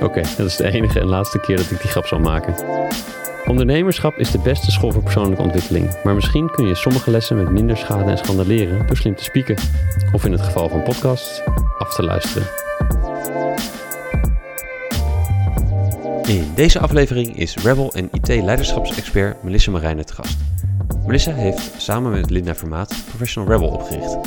Oké, dat is de enige en laatste keer dat ik die grap zal maken. Ondernemerschap is de beste school voor persoonlijke ontwikkeling, maar misschien kun je sommige lessen met minder schade en schande leren door slim te spieken. Of in het geval van podcasts, af te luisteren. In deze aflevering is Rebel en IT-leiderschapsexpert Melissa Marijnen te gast. Melissa heeft samen met Linda Vermaat Professional Rebel opgericht.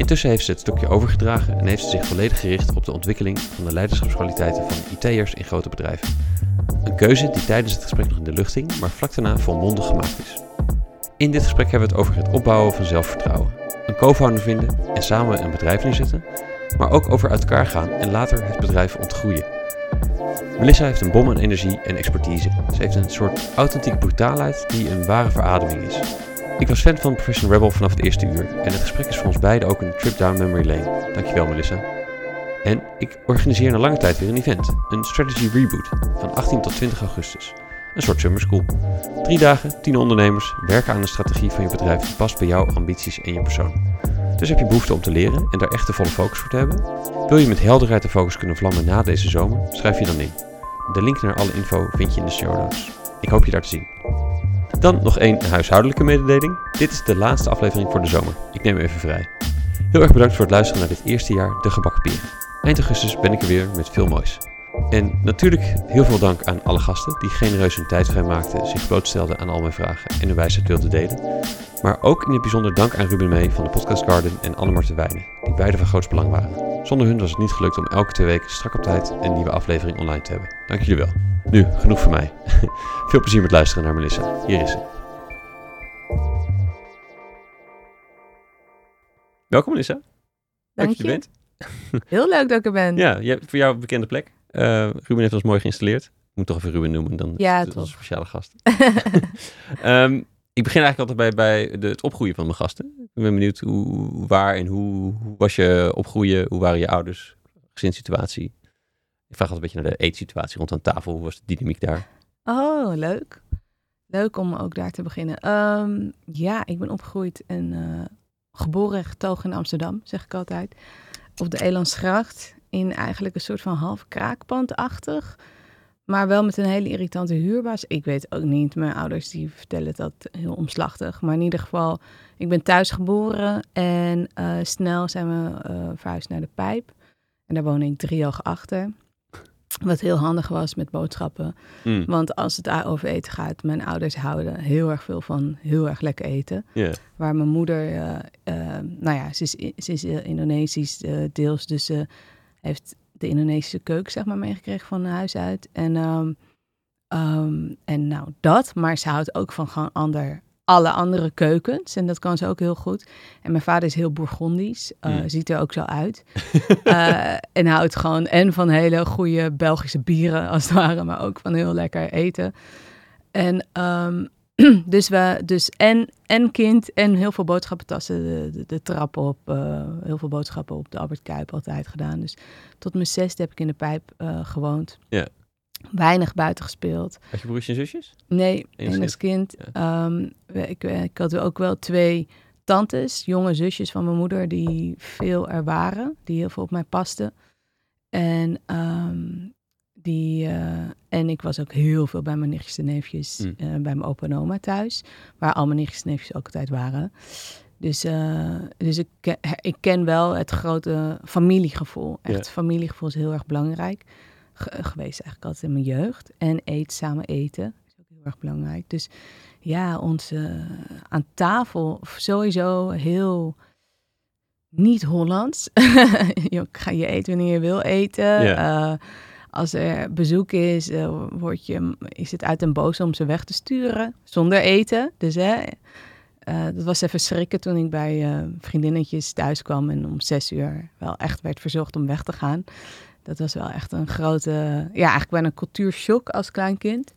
Intussen heeft ze het stokje overgedragen en heeft ze zich volledig gericht op de ontwikkeling van de leiderschapskwaliteiten van IT'ers in grote bedrijven. Een keuze die tijdens het gesprek nog in de lucht hing, maar vlak daarna volmondig gemaakt is. In dit gesprek hebben we het over het opbouwen van zelfvertrouwen, een co-founder vinden en samen een bedrijf neerzetten, maar ook over uit elkaar gaan en later het bedrijf ontgroeien. Melissa heeft een bom aan energie en expertise. Ze heeft een soort authentieke brutaalheid die een ware verademing is. Ik was fan van Professional Rebel vanaf het eerste uur en het gesprek is voor ons beiden ook een trip down memory lane. Dankjewel Melissa. En ik organiseer na lange tijd weer een event, een Strategy Reboot, van 18 tot 20 augustus. Een soort summer school. Drie dagen, tien ondernemers werken aan een strategie van je bedrijf die past bij jouw ambities en je persoon. Dus heb je behoefte om te leren en daar echt de volle focus voor te hebben? Wil je met helderheid de focus kunnen vlammen na deze zomer? Schrijf je dan in. De link naar alle info vind je in de show notes. Ik hoop je daar te zien. Dan nog één huishoudelijke mededeling. Dit is de laatste aflevering voor de zomer. Ik neem even vrij. Heel erg bedankt voor het luisteren naar dit eerste jaar De Gebakken. Eind augustus ben ik er weer met veel moois. En natuurlijk heel veel dank aan alle gasten die genereus hun tijd vrijmaakten, zich blootstelden aan al mijn vragen en hun wijsheid wilden delen. Maar ook in het bijzonder dank aan Ruben Mee van de Podcast Garden en Annemar Wijnen, die beide van grootst belang waren. Zonder hun was het niet gelukt om elke twee weken strak op tijd een nieuwe aflevering online te hebben. Dank jullie wel. Nu, genoeg van mij. Veel plezier met luisteren naar Melissa. Hier is ze. Welkom Melissa. Leuk Dank dat je er je. bent. Heel leuk dat ik er ben. Ja, voor jou een bekende plek. Eh, Ruben heeft ons mooi geïnstalleerd. Ik moet toch even Ruben noemen, dan Ja, is onze speciale gast. Ehm, ik begin eigenlijk altijd bij, bij de, het opgroeien van mijn gasten. Ik ben benieuwd hoe, waar en hoe, hoe was je opgroeien? Hoe waren je ouders? Gezinssituatie? Ik vraag altijd een beetje naar de eetsituatie rond aan tafel. Hoe was de dynamiek daar? Oh, leuk. Leuk om ook daar te beginnen. Ehm, ja, ik ben opgegroeid en eh, geboren en getogen in Amsterdam, zeg ik altijd. Op de Elandsgracht. In eigenlijk een soort van half kraakpandachtig. Maar wel met een hele irritante huurbaas. Ik weet ook niet. Mijn ouders die vertellen dat heel omslachtig. Maar in ieder geval, ik ben thuis geboren. En eh, snel zijn we eh, verhuisd naar de Pijp. En daar woon ik driehoog achter. Wat heel handig was met boodschappen. Mm. Want als het over eten gaat, mijn ouders houden heel erg veel van heel erg lekker eten. Waar mijn moeder, eh, nou ja, ze is, ze is Indonesisch deels, dus heeft de Indonesische keuken zeg maar meegekregen van huis uit. En, ehm, ehm, en nou dat, maar ze houdt ook van gewoon ander, alle andere keukens en dat kan ze ook heel goed. En mijn vader is heel Bourgondisch, eh, Mm. ziet er ook zo uit. Eh, en houdt gewoon en van hele goede Belgische bieren als het ware, maar ook van heel lekker eten. En ehm, dus we, dus en, en kind en heel veel boodschappentassen de, de, de trap op, eh, heel veel boodschappen op de Albert Kuip altijd gedaan. Dus tot mijn zesde heb ik in de pijp eh, gewoond. Ja. Weinig buiten gespeeld. Had je broertjes en zusjes? Nee, Enig enig kind. Ehm, ik, ik had ook wel twee tantes, jonge zusjes van mijn moeder, die veel er waren, die heel veel op mij pasten. En, ehm, die, eh, en ik was ook heel veel bij mijn nichtjes en neefjes, Mm. eh, bij mijn opa en oma thuis, waar al mijn nichtjes en neefjes ook altijd waren. Dus, eh, dus ik, ken- ik ken wel het grote familiegevoel. Echt, familiegevoel is heel erg belangrijk ge- geweest eigenlijk altijd in mijn jeugd. En eet, samen eten is ook heel erg belangrijk. Dus ja, ons aan tafel sowieso heel niet Hollands. je ga je eten wanneer je wil eten. Ja. Als er bezoek is, eh, word je, is het uit en boos om ze weg te sturen zonder eten. Dus hè, eh, dat was even schrikken toen ik bij eh, vriendinnetjes thuis kwam en om zes uur wel echt werd verzocht om weg te gaan. Dat was wel echt een grote, ja, eigenlijk bijna een cultuurshock als klein kind.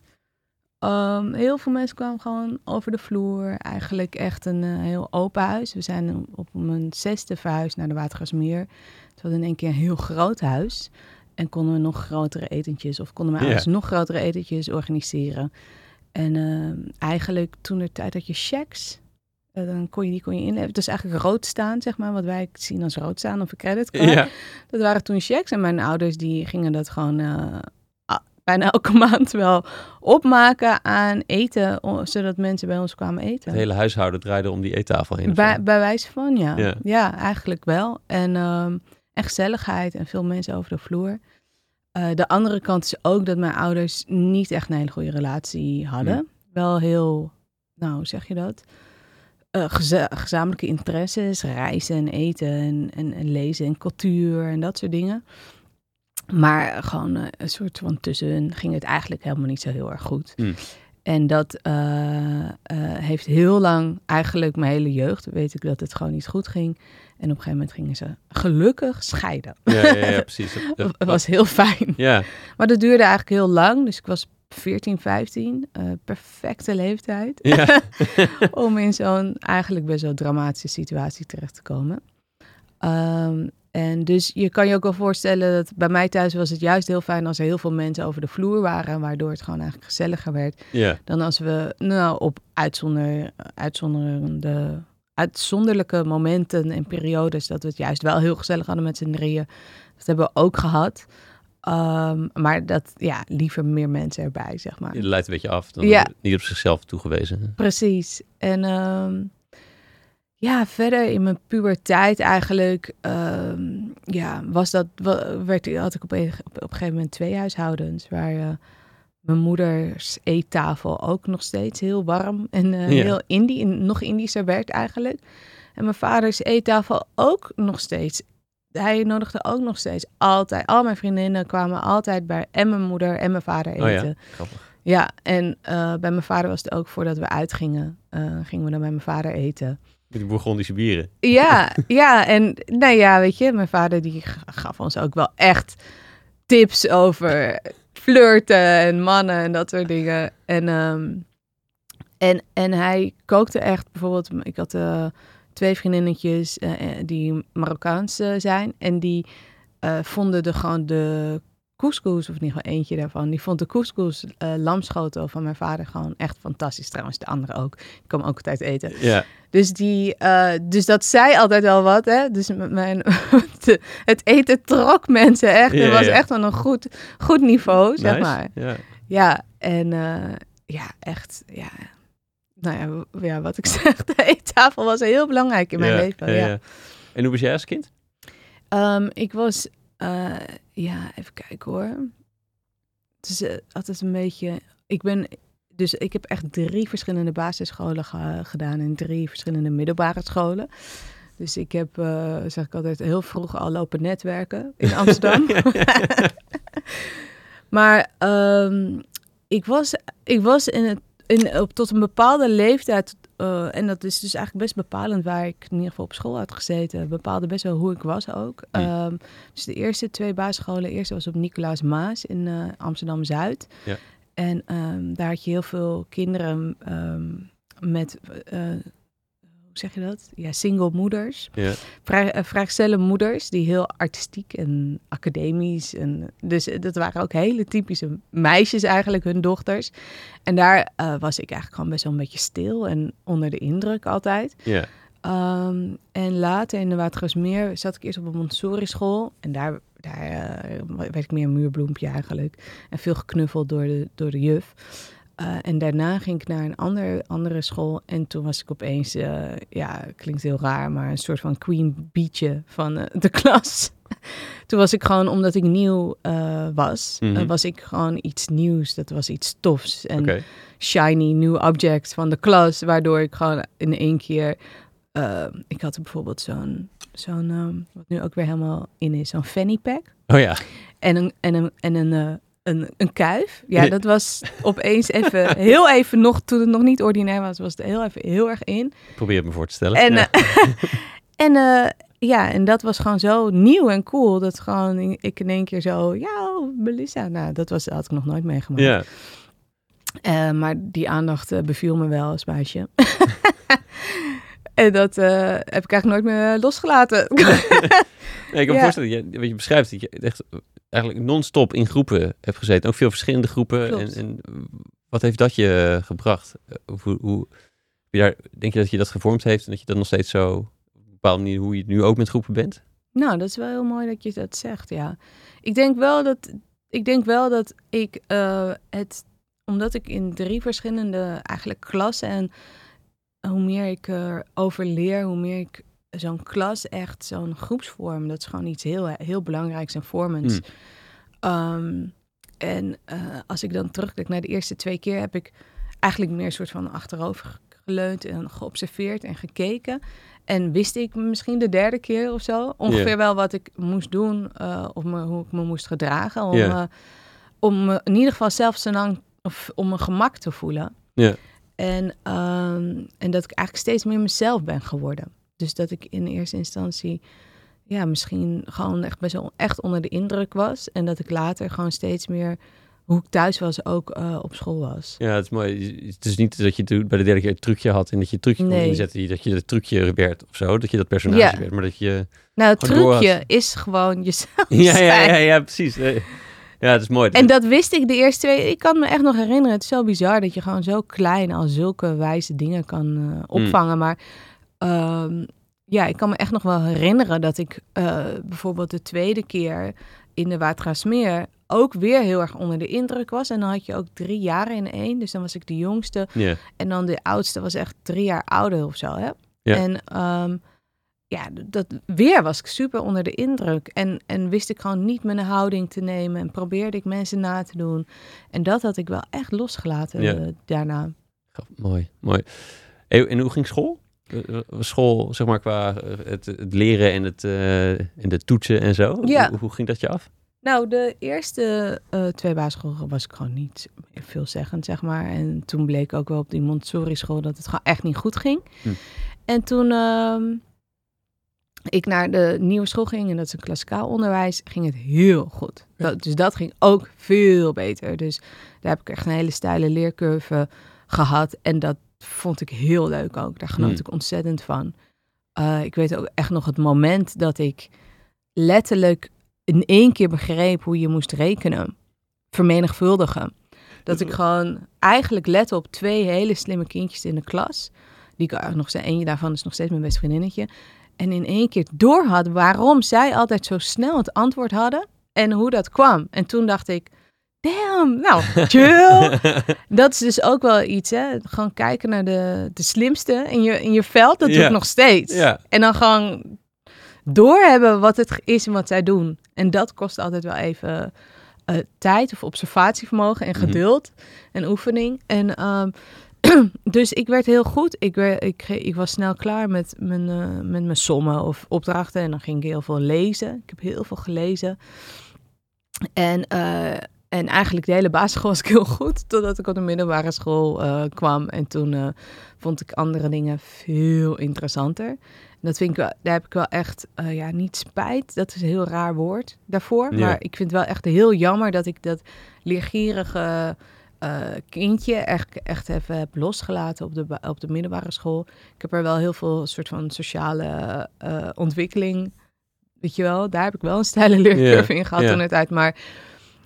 Ehm, heel veel mensen kwamen gewoon over de vloer. Eigenlijk echt een heel open huis. We zijn op mijn zesde verhuisd naar de Watergasmeer. Het was in één keer een heel groot huis. En konden we nog grotere etentjes, of konden Ja. ouders nog grotere etentjes organiseren. En ehm, eigenlijk toen de tijd dat je checks, eh, dan kon je die kon je inleveren. Dus eigenlijk rood staan, zeg maar, wat wij zien als rood staan of een creditcard. Dat waren toen checks en mijn ouders die gingen dat gewoon eh, bijna elke maand wel opmaken aan eten, zodat mensen bij ons kwamen eten. Het hele huishouden draaide om die eettafel heen. Bij, wijze van, ja. Ja. ja. eigenlijk wel. En, ehm en gezelligheid en veel mensen over de vloer. Eh, de andere kant is ook dat mijn ouders niet echt een hele goede relatie hadden. Wel heel, nou, zeg je dat? Eh, gezamenlijke interesses, reizen en eten en, en, en lezen en cultuur en dat soort dingen. Maar gewoon eh, een soort van tussen ging het eigenlijk helemaal niet zo heel erg goed. Hmm. En dat heeft heel lang, eigenlijk mijn hele jeugd, weet ik dat het gewoon niet goed ging. En op een gegeven moment gingen ze gelukkig scheiden. Ja, ja, ja, precies. Dat- was heel fijn. Ja, Maar dat duurde eigenlijk heel lang. Dus ik was 14, 15. eh, perfecte leeftijd ja. om in zo'n eigenlijk best wel dramatische situatie terecht te komen. Ehm, en dus je kan je ook wel voorstellen dat bij mij thuis was het juist heel fijn als er heel veel mensen over de vloer waren, waardoor het gewoon eigenlijk gezelliger werd ja. dan als we nou, op uitzonder, uitzonderende, uitzonderlijke momenten en periodes dat we het juist wel heel gezellig hadden met z'n drieën. Dat hebben we ook gehad. Ehm, maar dat, ja, liever meer mensen erbij, zeg maar. Je leidt een beetje af. Dan Ja. Niet op zichzelf toegewezen. Precies. En ehm, ja, verder in mijn puberteit eigenlijk, ehm, ja, was dat, werd, had ik op een, op een gegeven moment twee huishoudens, waar eh, mijn moeders eettafel ook nog steeds heel warm en eh, Ja. heel Indie, nog Indischer werd eigenlijk. En mijn vaders eettafel ook nog steeds. Hij nodigde ook nog steeds altijd, al mijn vriendinnen kwamen altijd bij en mijn moeder en mijn vader eten. Oh ja, grappig. Ja, en eh, bij mijn vader was het ook voordat we uitgingen, eh, gingen we dan bij mijn vader eten. Met die Bourgondische bieren. Ja, ja, en nou ja, weet je, mijn vader die gaf ons ook wel echt tips over flirten en mannen en dat soort dingen. En, ehm, en, en hij kookte echt bijvoorbeeld, ik had eh, twee vriendinnetjes eh, eh, die Marokkaans zijn en die vonden de gewoon de couscous, of in ieder geval eentje daarvan, die vond de couscous lamschotel van mijn vader gewoon echt fantastisch. Trouwens, de andere ook. Ik kwam ook altijd eten. Ja, Dus, die, eh, dus dat zei altijd wel wat, hè. Dus mijn, het eten trok mensen echt. Ja, Het was ja. echt wel een goed, goed niveau, zeg nice. maar. Ja. Ja, en eh, ja, echt, ja. Nou ja, ja, wat ik zeg, de eettafel was heel belangrijk in mijn leven. Ja, ja. En hoe was jij als kind? Ehm, ik was, eh, ja, even kijken hoor. Het is eh, altijd een beetje, ik ben, dus ik heb echt drie verschillende basisscholen ge- gedaan en drie verschillende middelbare scholen. Dus ik heb, eh, zeg ik altijd, heel vroeg al lopen netwerken in Amsterdam. maar ehm, ik was, ik was in het, in, op, tot een bepaalde leeftijd, eh, en dat is dus eigenlijk best bepalend waar ik in ieder geval op school had gezeten, bepaalde best wel hoe ik was ook. Hm. Ehm, dus de eerste twee basisscholen, de eerste was op Nicolaas Maas in eh, Amsterdam-Zuid. Ja. En ehm, daar had je heel veel kinderen ehm, met, eh, hoe zeg je dat? Ja, single moeders Ja. eh, moeders die heel artistiek en academisch en dus eh, dat waren ook hele typische meisjes eigenlijk hun dochters en daar eh, was ik eigenlijk gewoon best wel een beetje stil en onder de indruk altijd Ja. Ehm, en later in de Watergasmeer zat ik eerst op een Montessori school en daar daar werd ik meer een muurbloempje eigenlijk en veel geknuffeld door de door de juf Eh, en daarna ging ik naar een ander, andere school. En toen was ik opeens, eh, ja, klinkt heel raar, maar een soort van queen beatje van eh, de klas. toen was ik gewoon, omdat ik nieuw was, Mhm. was ik gewoon iets nieuws. Dat was iets tofs. En shiny new object van de klas. Waardoor ik gewoon in één keer, ik had bijvoorbeeld zo'n, zo'n ehm, wat nu ook weer helemaal in is, zo'n fanny pack. Oh ja. En een, en een, en een, een, een kuif. Ja, dat was opeens even, heel even nog, toen het nog niet ordinair was, was het heel even heel erg in. Probeer het me voor te stellen. En, ja. eh, en eh, ja, en dat was gewoon zo nieuw en cool. Dat gewoon ik in één keer zo, ja, Melissa. Nou, dat was, had ik nog nooit meegemaakt. Ja. Eh, maar die aandacht beviel me wel als meisje. en dat heb ik eigenlijk nooit meer losgelaten. Nee, ik kan me Ja. voorstellen, je, wat je beschrijft, dat je echt eigenlijk non-stop in groepen hebt gezeten. Ook veel verschillende groepen. En, en wat heeft dat je gebracht? Eh, Hoe, hoe, daar, denk je dat je dat gevormd heeft en dat je dat nog steeds zo op een bepaalde manier, hoe je nu ook met groepen bent? Nou, dat is wel heel mooi dat je dat zegt, ja. Ik denk wel dat ik, denk wel dat ik eh, het, omdat ik in drie verschillende eigenlijk klassen en hoe meer ik erover leer, hoe meer ik zo'n klas echt, zo'n groepsvorm, dat is gewoon iets heel, heel belangrijks en vormends. Hmm. Ehm, en eh, als ik dan terugkijk naar de eerste twee keer, heb ik eigenlijk meer een soort van achterover geleund en geobserveerd en gekeken. En wist ik misschien de derde keer of zo ongeveer wel wat ik moest doen uh, of me, hoe ik me moest gedragen. Om, uh, om me in ieder geval zelf zo lang, of om mijn gemak te voelen. En, um, en dat ik eigenlijk steeds meer mezelf ben geworden. Dus dat ik in eerste instantie ja, misschien gewoon echt best wel echt onder de indruk was. En dat ik later gewoon steeds meer hoe ik thuis was ook uh, op school was. Ja, het is mooi. Het is niet dat je toen bij de derde keer het trucje had en dat je het trucje Nee. kon inzetten, dat je dat trucje werd of zo, dat je dat personage Ja. werd, maar dat je... Nou, het trucje is gewoon jezelf Ja, ja, ja, ja, precies. Ja, het is mooi. En dat wist ik de eerste twee. Ik kan me echt nog herinneren. Het is zo bizar dat je gewoon zo klein al zulke wijze dingen kan Hmm. uh, opvangen. Maar um, ja, ik kan me echt nog wel herinneren dat ik uh, bijvoorbeeld de tweede keer in de Watergraafsmeer ook weer heel erg onder de indruk was. En dan had je ook drie jaren in één. Dus dan was ik de jongste. En dan de oudste was echt drie jaar ouder of zo. Hè? En um, ja, dat weer was ik super onder de indruk. En, en wist ik gewoon niet mijn houding te nemen. En probeerde ik mensen na te doen. En dat had ik wel echt losgelaten uh, daarna. Mooi, mooi. En hoe ging school? Uh, School, zeg maar, qua uh, het, het leren en, het, uh, en de toetsen en zo. Ja. Hoe, hoe ging dat je af? Nou, de eerste uh, twee basisscholen was ik gewoon niet veelzeggend, zeg maar. En toen bleek ook wel op die Montessori school dat het gewoon echt niet goed ging. Hm. En toen uh, ik naar de nieuwe school ging, en dat is een klassikaal onderwijs, ging het heel goed. Dat, dus dat ging ook veel beter. Dus daar heb ik echt een hele steile leercurve gehad. En dat vond ik heel leuk ook. Daar genoot Hm. ik ontzettend van. Uh, ik weet ook echt nog het moment dat ik letterlijk in één keer begreep hoe je moest rekenen. Vermenigvuldigen. Dat ik gewoon eigenlijk lette op twee hele slimme kindjes in de klas. Die ik nog steeds, eentje daarvan is nog steeds mijn beste vriendinnetje. En in één keer door had waarom zij altijd zo snel het antwoord hadden. En hoe dat kwam. En toen dacht ik, damn, nou, chill. dat is dus ook wel iets, hè. Gewoon kijken naar de, de slimste in je, in je veld. Dat doe ik nog steeds. En dan gewoon doorhebben wat het is en wat zij doen. En dat kost altijd wel even eh, tijd of observatievermogen en Mhm. geduld en oefening. En ehm, dus ik werd heel goed. Ik, werd, ik, ik was snel klaar met mijn, eh, met mijn sommen of opdrachten. En dan ging ik heel veel lezen. Ik heb heel veel gelezen. En, eh, en eigenlijk de hele basisschool was ik heel goed. Totdat ik op de middelbare school eh, kwam. En toen eh, vond ik andere dingen veel interessanter. En dat vind ik wel, daar heb ik wel echt, eh, ja, niet spijt. Dat is een heel raar woord daarvoor. Ja. Maar ik vind het wel echt heel jammer dat ik dat leergierige kindje echt, echt even heb losgelaten op de, op de middelbare school. Ik heb er wel heel veel soort van sociale ontwikkeling, weet je wel. Daar heb ik wel een steile leercurve in gehad toen het uit. Maar,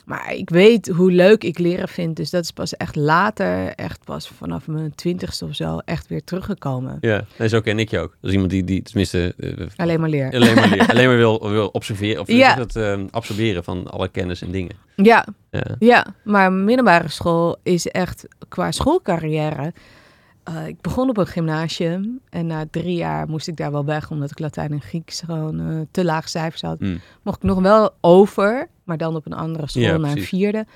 maar ik weet hoe leuk ik leren vind. Dus dat is pas echt later, echt pas vanaf mijn twintigste of zo, echt weer teruggekomen. Ja, nee, zo ken ik je ook. Is iemand die, die tenminste, eh, Alleen maar leren. alleen maar, leer- alleen maar wil, wil observeren, of Ja. het, eh, absorberen van alle kennis en dingen. Ja, Ja. Ja, maar middelbare school is echt qua schoolcarrière. eh, ik begon op een gymnasium en na drie jaar moest ik daar wel weg, omdat ik Latijn en Grieks gewoon eh, te laag cijfers had. Mm. Mocht ik nog wel over, maar dan op een andere school Ja, naar een vierde.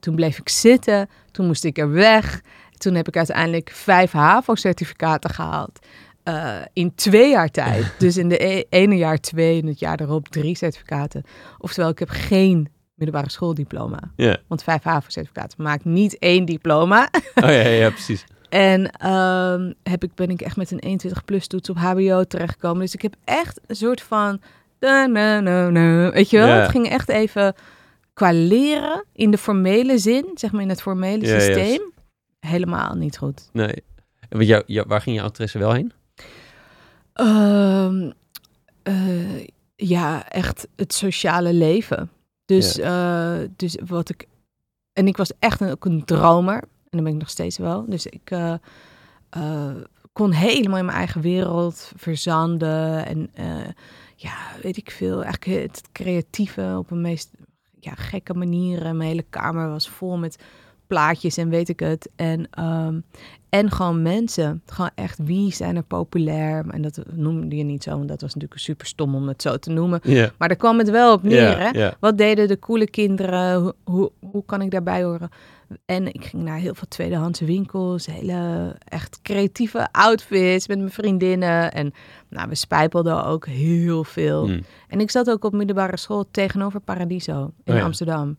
Toen bleef ik zitten, toen moest ik er weg. Toen heb ik uiteindelijk vijf HAVO-certificaten gehaald. eh, in twee jaar tijd. dus in de e- ene jaar twee en het jaar daarop drie certificaten. Oftewel, ik heb geen middelbare schooldiploma. Want vijf HAVO-certificaten maakt niet één diploma. Oh ja, ja, ja, precies. En ehm, heb ik, ben ik echt met een 21 plus toets op HBO terechtgekomen. Dus ik heb echt een soort van... da, na, na, na, weet je wel? Het ging echt even qua leren in de formele zin, zeg maar in het formele Ja, systeem, helemaal niet goed. Nee. En jou, jou- waar ging jouw interesse wel heen? Ehm, eh, ja, echt het sociale leven. Dus, eh, dus wat ik. En ik was echt een, ook een dromer. En dan ben ik nog steeds wel. Dus ik eh, kon helemaal in mijn eigen wereld verzanden. En ja, weet ik veel. Eigenlijk het creatieve op een meest ja, gekke manieren. Mijn hele kamer was vol met plaatjes en weet ik het. En, ehm, en gewoon mensen. Gewoon echt, wie zijn er populair? En dat noemde je niet zo, want dat was natuurlijk super stom om het zo te noemen. Maar daar kwam het wel op neer, hè? Wat deden de coole kinderen? Hoe, hoe, hoe kan ik daarbij horen? En ik ging naar heel veel tweedehands winkels, hele echt creatieve outfits met mijn vriendinnen. En nou, we spijpelden ook heel veel. Hm. En ik zat ook op middelbare school tegenover Paradiso in Oh ja. Amsterdam.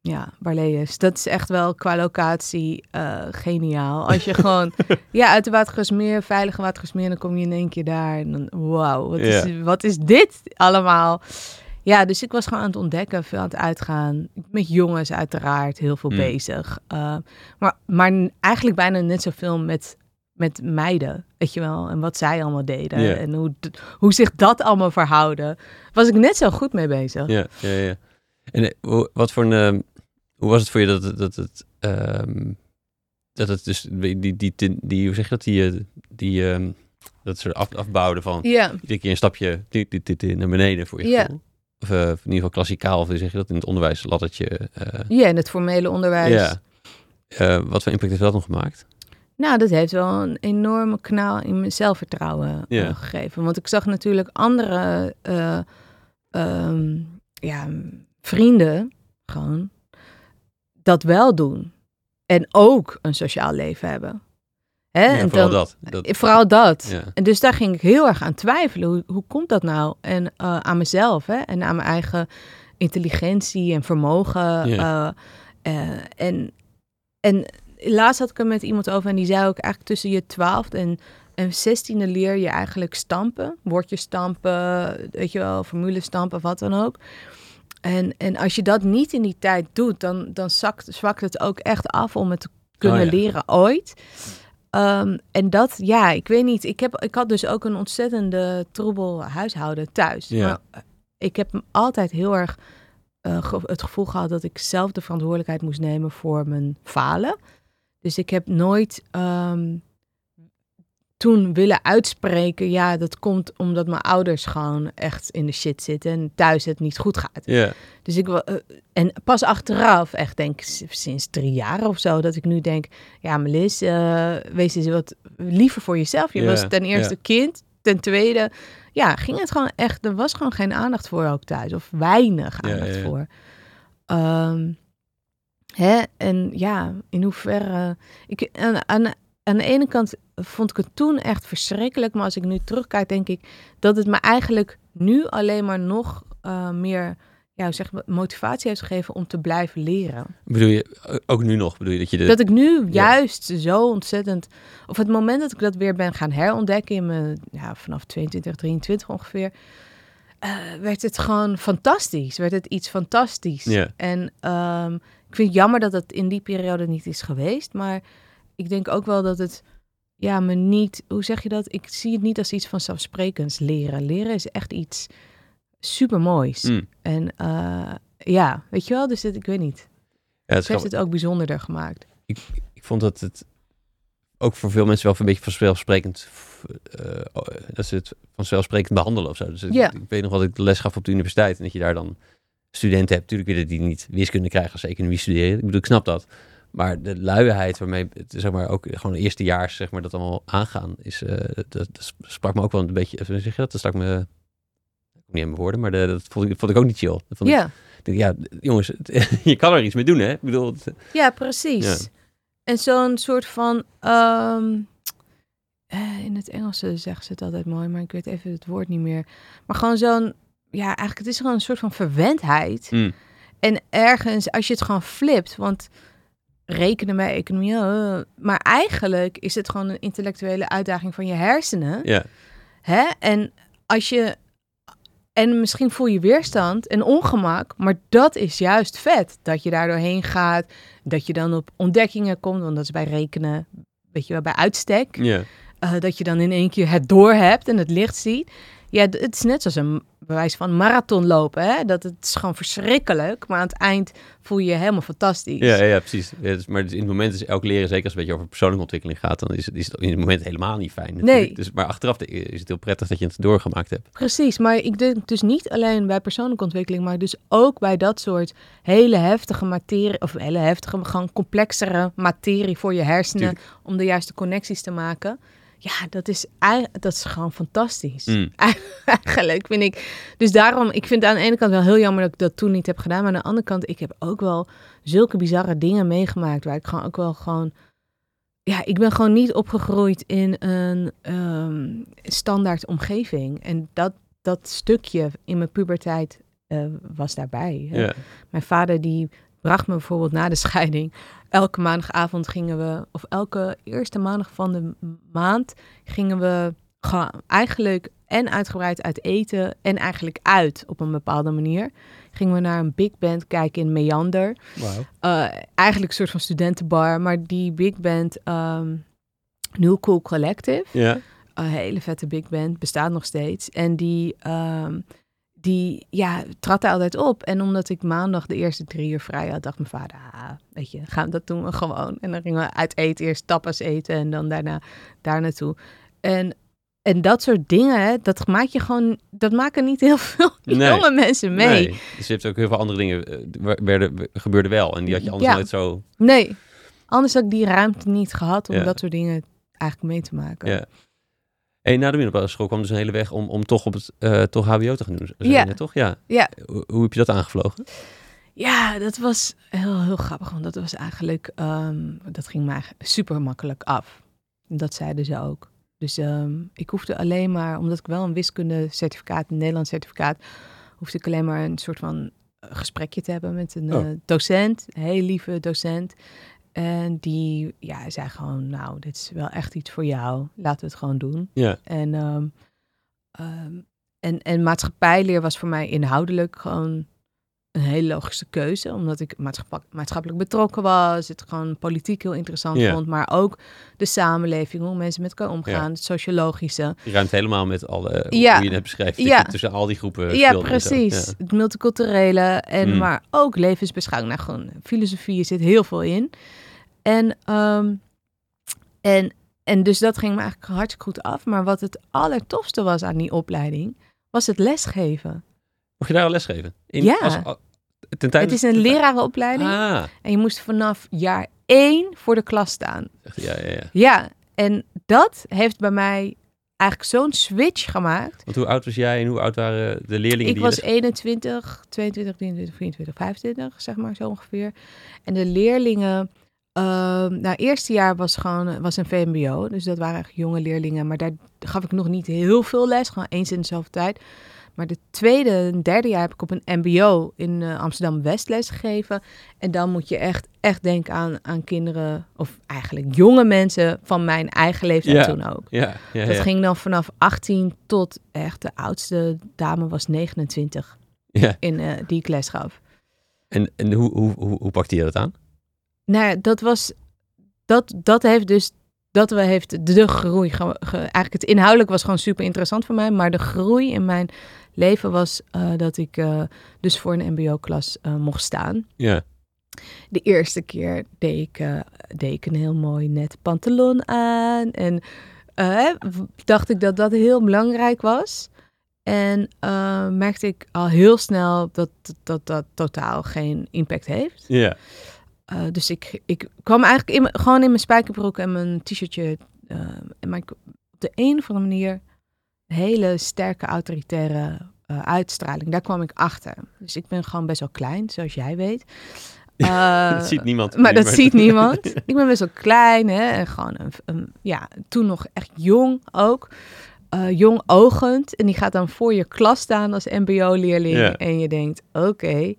Ja, Barlees. Dat is echt wel qua locatie eh, geniaal. Als je gewoon ja, uit de Watergasmeer, veilige Watergasmeer, dan kom je in één keer daar. En dan, wauw, wat, Ja. is, wat is dit allemaal? Ja, dus ik was gewoon aan het ontdekken, veel aan het uitgaan. Met jongens uiteraard, heel veel Mm. bezig. Uh, maar, maar eigenlijk bijna net zoveel met, met meiden, weet je wel. En wat zij allemaal deden. En hoe, hoe zich dat allemaal verhouden. Was ik net zo goed mee bezig. Ja, ja, ja. En eh, wat voor een, ehm, hoe was het voor je dat, het- dat het, ehm, dat het dus, die, die, die, die hoe zeg je dat, die, eh, die, ehm, dat soort af, afbouwden van iedere keer een stapje dit, dit, dit, naar beneden voor je Ja. gevoel? Of eh, in ieder geval klassikaal, of zeg je dat in het onderwijs, laddertje. eh, ja in het formele onderwijs. ja. Eh, wat voor impact heeft dat nog gemaakt? Nou, dat heeft wel een enorme kanaal in mijn zelfvertrouwen Ja. gegeven. Want ik zag natuurlijk andere eh, ehm, ja, vrienden gewoon dat wel doen. En ook een sociaal leven hebben. Hè? Ja, en vooral dan- dat. dat Vooral dat. ja. En dus daar ging ik heel erg aan twijfelen. Hoe, hoe komt dat nou? En eh, aan mezelf hè? en aan mijn eigen intelligentie en vermogen. Ja. eh, eh, en, en laatst had ik er met iemand over en die zei ook eigenlijk tussen je twaalfde en, en zestiende leer je eigenlijk stampen. Woordjes stampen, weet je wel, formule stampen, wat dan ook. En, en als je dat niet in die tijd doet, dan, dan zakt, zwakt het ook echt af om het te kunnen Oh ja. leren ooit. Ehm, en dat, ja, ik weet niet. Ik, heb, ik had dus ook een ontzettende troebel huishouden thuis. Ja. Maar eh, ik heb altijd heel erg eh, ge- het gevoel gehad dat ik zelf de verantwoordelijkheid moest nemen voor mijn falen. Dus ik heb nooit ehm, toen willen uitspreken, ja, dat komt omdat mijn ouders gewoon echt in de shit zitten en thuis het niet goed gaat. ja. Dus ik wa- eh, en pas achteraf, echt denk sinds drie jaar of zo, dat ik nu denk, ja, Melis, eh, wees eens wat liever voor jezelf. Je was ten eerste kind, ten tweede, ja, ging het gewoon echt, er was gewoon geen aandacht voor ook thuis of weinig aandacht voor. Ehm, hè? En ja, in hoeverre, ik aan, aan, aan de ene kant vond ik het toen echt verschrikkelijk, maar als ik nu terugkijk, denk ik dat het me eigenlijk nu alleen maar nog eh, meer ja, zeg, motivatie heeft gegeven om te blijven leren. Bedoel je, o- ook nu nog, bedoel je dat je de... Dat ik nu ja. juist zo ontzettend, of het moment dat ik dat weer ben gaan herontdekken in mijn, ja, vanaf 22, 23 ongeveer, eh, werd het gewoon fantastisch. Werd het iets fantastisch. Ja. En ehm, ik vind het jammer dat het in die periode niet is geweest, maar ik denk ook wel dat het, ja, me niet, hoe zeg je dat? Ik zie het niet als iets vanzelfsprekends leren. Leren is echt iets supermoois. Mm. En eh, ja, weet je wel, dus dit, ik weet niet. Ja, het heeft het ook bijzonderder gemaakt. ik vond dat het ook voor veel mensen wel een beetje vanzelfsprekend, eh, oh, dat ze het vanzelfsprekend behandelen of zo. Dus ik- ik weet nog wat ik les gaf op de universiteit en dat je daar dan studenten hebt. Natuurlijk willen die niet wiskunde krijgen als ze economie studeren. Ik bedoel, ik snap dat. Maar de luiheid waarmee, het, zeg maar, ook gewoon eerstejaars, zeg maar, dat allemaal aangaan, is, eh, dat, dat sprak me ook wel een beetje, hoe zeg je dat? Dat stak me, niet in mijn woorden, maar de, dat vond ik, vond ik ook niet chill. Dat vond ik- Ja, ik ja, jongens, het- je kan er iets mee doen, hè? Ik bedoel, het- ja precies. Ja. En zo'n soort van... ehm, eh, in het Engels zeggen ze het altijd mooi, maar ik weet even het woord niet meer. Maar gewoon zo'n... Ja, eigenlijk het is gewoon een soort van verwendheid. mm, En ergens, als je het gewoon flipt, want rekenen bij economie. eh, maar eigenlijk is het gewoon een intellectuele uitdaging van je hersenen. Ja. Hè? En als je. En misschien voel je weerstand en ongemak, maar dat is juist vet. Dat je daar doorheen gaat, dat je dan op ontdekkingen komt, want dat is bij rekenen, weet je wel, bij uitstek. Ja. Eh, dat je dan in één keer het door hebt en het licht ziet. Ja, het is net zoals een bewijs van marathon lopen. Hè? Dat het is gewoon verschrikkelijk, maar aan het eind voel je je helemaal fantastisch. Ja, ja, precies. Ja, dus, maar in het moment is elk leren, zeker als het een beetje over persoonlijke ontwikkeling gaat, dan is het, is het in het moment helemaal niet fijn. natuurlijk. Nee. Dus, maar achteraf is het heel prettig dat je het doorgemaakt hebt. Precies, maar ik denk dus niet alleen bij persoonlijke ontwikkeling, maar dus ook bij dat soort hele heftige materie, of hele heftige, gewoon complexere materie voor je hersenen, om de juiste connecties te maken. Ja, dat is, dat is gewoon fantastisch. Mm. Eigenlijk vind ik. Dus daarom, ik vind het aan de ene kant wel heel jammer dat ik dat toen niet heb gedaan. Maar aan de andere kant, ik heb ook wel zulke bizarre dingen meegemaakt. Waar ik gewoon ook wel gewoon. Ja, ik ben gewoon niet opgegroeid in een ehm, standaard omgeving. En dat, dat stukje in mijn puberteit eh, was daarbij. Ja. Mijn vader die bracht me bijvoorbeeld na de scheiding. Elke maandagavond gingen we, of elke eerste maandag van de maand gingen we eigenlijk en uitgebreid uit eten en eigenlijk uit op een bepaalde manier. Gingen we naar een big band kijken in Meander. Eh, eigenlijk een soort van studentenbar, maar die big band ehm New Cool Collective. Ja. Een hele vette big band, bestaat nog steeds. En die, ehm, die ja, trad altijd op. En omdat ik maandag de eerste drie uur vrij had, dacht mijn vader, ah, weet je, gaan, dat doen we gewoon. En dan gingen we uit eten, eerst tapas eten en dan daarna daar naartoe. En, en dat soort dingen, dat maak je gewoon, dat maken niet heel veel Nee. jonge mensen mee. Nee. Dus je hebt ook heel veel andere dingen eh, werden, gebeurden wel. En die had je anders Ja. nooit zo... Nee, anders had ik die ruimte niet gehad om Ja. dat soort dingen eigenlijk mee te maken. Ja. Hey, na de middelbare school kwam dus een hele weg om, om toch op het eh, toch HBO te gaan doen. Ja. net, toch? Ja. Ja. Hoe, hoe heb je dat aangevlogen? Ja, dat was heel, heel grappig. Want dat was eigenlijk, ehm, dat ging mij super makkelijk af. Dat zeiden ze ook. Dus ehm, ik hoefde alleen maar, omdat ik wel een wiskunde certificaat, een Nederlands certificaat, hoefde ik alleen maar een soort van eh, gesprekje te hebben met een Oh. eh, docent, een heel lieve docent. En die ja, zei gewoon, nou, dit is wel echt iets voor jou. Laten we het gewoon doen. Ja. En, ehm, ehm, en, en maatschappijleer was voor mij inhoudelijk gewoon een hele logische keuze. Omdat ik maatschappelijk, maatschappelijk betrokken was. Het gewoon politiek heel interessant Ja. vond. Maar ook de samenleving, hoe mensen met elkaar omgaan. Ja. Het sociologische. Je ruimt helemaal met alle, hoe Ja. je net beschrijft. Ja. tussen al die groepen ja, precies. Het multiculturele. En Mm. maar ook levensbeschouwing. Nou, gewoon filosofie zit heel veel in. En, ehm, en, en dus dat ging me eigenlijk hartstikke goed af. Maar wat het allertofste was aan die opleiding, was het lesgeven. Mocht je daar al lesgeven? In, Ja. Als, al- ten tijde, het is een lerarenopleiding. Ah. En je moest vanaf jaar één voor de klas staan. Ja, ja, ja. Ja, en dat heeft bij mij eigenlijk zo'n switch gemaakt. Want hoe oud was jij en hoe oud waren de leerlingen Ik die was je les- 21, 22, 23, 24, 25, zeg maar zo ongeveer. En de leerlingen, ehm nou, eerste jaar was gewoon was een VMBO, dus dat waren echt jonge leerlingen. Maar daar gaf ik nog niet heel veel les, gewoon eens in dezelfde tijd. Maar de tweede en derde jaar heb ik op een MBO in eh, Amsterdam West les gegeven. En dan moet je echt, echt denken aan, aan kinderen, of eigenlijk jonge mensen van mijn eigen leeftijd Ja. toen ook. Ja, ja, Dat ging dan vanaf 18 tot echt de oudste dame was 29 ja. in eh, die ik les gaf. En, en hoe, hoe, hoe, hoe pakte je dat aan? Nou, dat was, dat, dat heeft dus, dat we heeft de groei, ge- ge- eigenlijk het inhoudelijk was gewoon super interessant voor mij, maar de groei in mijn leven was eh, dat ik eh, dus voor een mbo-klas eh, mocht staan. Ja. De eerste keer deed ik, deed ik een heel mooi net pantalon aan. En dacht ik dat dat heel belangrijk was. En merkte ik al heel snel dat dat, dat dat totaal geen impact heeft. Ja. Eh, dus ik, ik kwam eigenlijk in, gewoon in mijn spijkerbroek en mijn t-shirtje. eh, en maar op de een of andere manier een hele sterke autoritaire eh, uitstraling. Daar kwam ik achter. Dus ik ben gewoon best wel klein, zoals jij weet. Dat ziet niemand. maar dat ziet niemand. Ik ben best wel klein, hè. En gewoon een, een- ja, toen nog echt jong ook. Eh, jong ogend. En die gaat dan voor je klas staan als mbo-leerling. En je denkt, oké.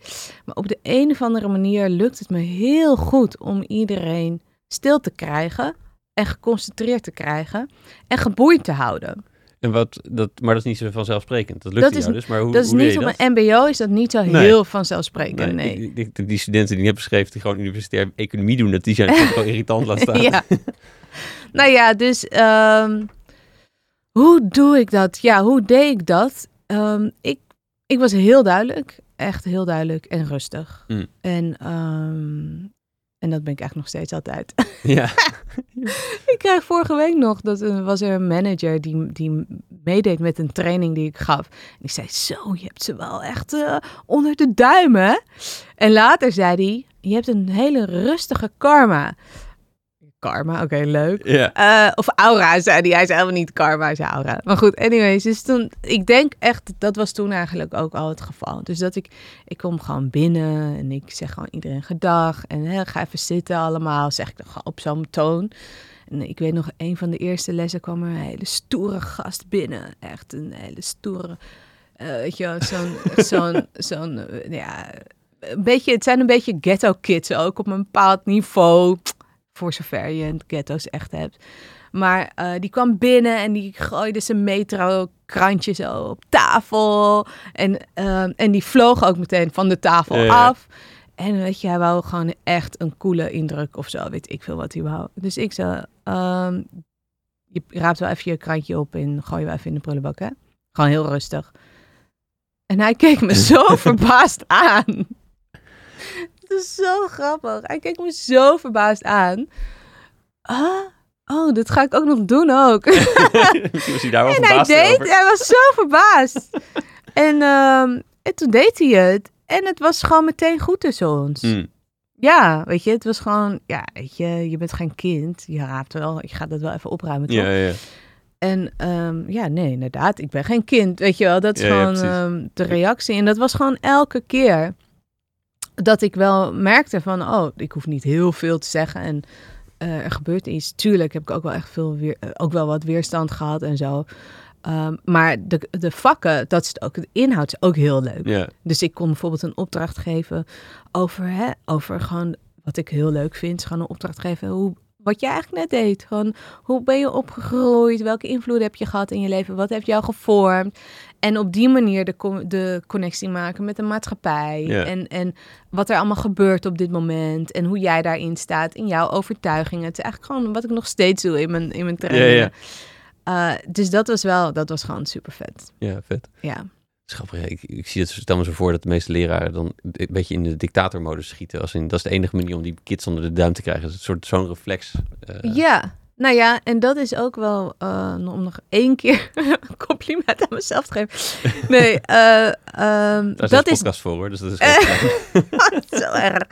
Maar op de een of andere manier lukt het me heel goed om iedereen stil te krijgen. En geconcentreerd te krijgen. En geboeid te houden. En wat, dat, maar dat is niet zo vanzelfsprekend. Dat lukt Dat is- jou dus. Maar hoe, dat is hoe niet op dat? een mbo is dat niet zo Nee. heel vanzelfsprekend. Nee. Ik, ik denk die studenten die je hebt beschreven, die gewoon universitair economie doen, dat die zijn wel irritant laat staan. Ja. nou ja, dus ehm, hoe doe ik dat? Ja, hoe deed ik dat? Ehm, ik, ik was heel duidelijk, echt heel duidelijk en rustig. Mm. En, ehm, en dat ben ik eigenlijk nog steeds altijd. ja. ik kreeg vorige week nog, dat er was er een manager die, die meedeed met een training die ik gaf. En die zei, zo, je hebt ze wel echt eh, onder de duimen. hè?" En later zei hij, je hebt een hele rustige karma. Karma, oké, leuk. Eh, of aura, zei hij. Hij zei helemaal niet karma, hij zei aura. Maar goed, anyways. Dus toen, ik denk echt, dat was toen eigenlijk ook al het geval. Dus dat ik, ik kom gewoon binnen en ik zeg gewoon iedereen gedag. En hè, ga even zitten allemaal, zeg ik dan gewoon op zo'n toon. En ik weet nog, een van de eerste lessen kwam er een hele stoere gast binnen. Echt een hele stoere, eh, weet je zo'n, zo'n, zo'n, ja... Een beetje, het zijn een beetje ghetto kids ook op een bepaald niveau. Voor zover je een ghetto's echt hebt. Maar eh, die kwam binnen en die gooide zijn metro-krantje zo op tafel. En, eh, en die vloog ook meteen van de tafel Ja, ja. af. En weet je, hij wou gewoon echt een coole indruk of zo. Weet ik veel wat hij wou. Dus ik zei, ehm, je raapt wel even je krantje op en gooi je wel even in de prullenbak, hè? Gewoon heel rustig. En hij keek me zo verbaasd aan. Het is zo grappig. Hij keek me zo verbaasd aan. Ah, oh, dit ga ik ook nog doen ook. Misschien was hij daar wel En hij deed, over. hij was zo verbaasd. en, ehm, en toen deed hij het. En het was gewoon meteen goed tussen ons. Hmm. Ja, weet je, het was gewoon, ja, weet je, je bent geen kind. Je raapt wel, je gaat dat wel even opruimen, toch? Ja, ja. En ehm, ja, nee, inderdaad, ik ben geen kind, weet je wel. Dat is Ja, gewoon ehm, de reactie. En dat was gewoon elke keer dat ik wel merkte van, oh, ik hoef niet heel veel te zeggen. En eh, er gebeurt iets. Tuurlijk heb ik ook wel echt veel weer, eh, ook wel wat weerstand gehad en zo. Ehm, maar de, de vakken, dat is het ook. De inhoud is ook heel leuk. Dus ik kon bijvoorbeeld een opdracht geven over, hè, over gewoon wat ik heel leuk vind. is Gewoon een opdracht geven hoe, wat jij eigenlijk net deed. Gewoon hoe ben je opgegroeid? Welke invloed heb je gehad in je leven? Wat heeft jou gevormd? En op die manier de, co- de connectie maken met de maatschappij. En, en wat er allemaal gebeurt op dit moment. En hoe jij daarin staat in jouw overtuigingen. Het is eigenlijk gewoon wat ik nog steeds doe in mijn, in mijn trainingen. ja. Eh, dus dat was wel, dat was gewoon super vet. ja, vet. Ja. Schappig, ja. ik, ik zie het, stel me zo voor dat de meeste leraren dan een beetje in de dictatormodus schieten. Als in, dat is de enige manier om die kids onder de duim te krijgen. Dat is een soort zo'n reflex. eh, Ja, nou ja, en dat is ook wel uh, om nog één keer een compliment aan mezelf te geven. Nee, uh, um, Daar dat is podcast voor hoor, dus dat is zo erg.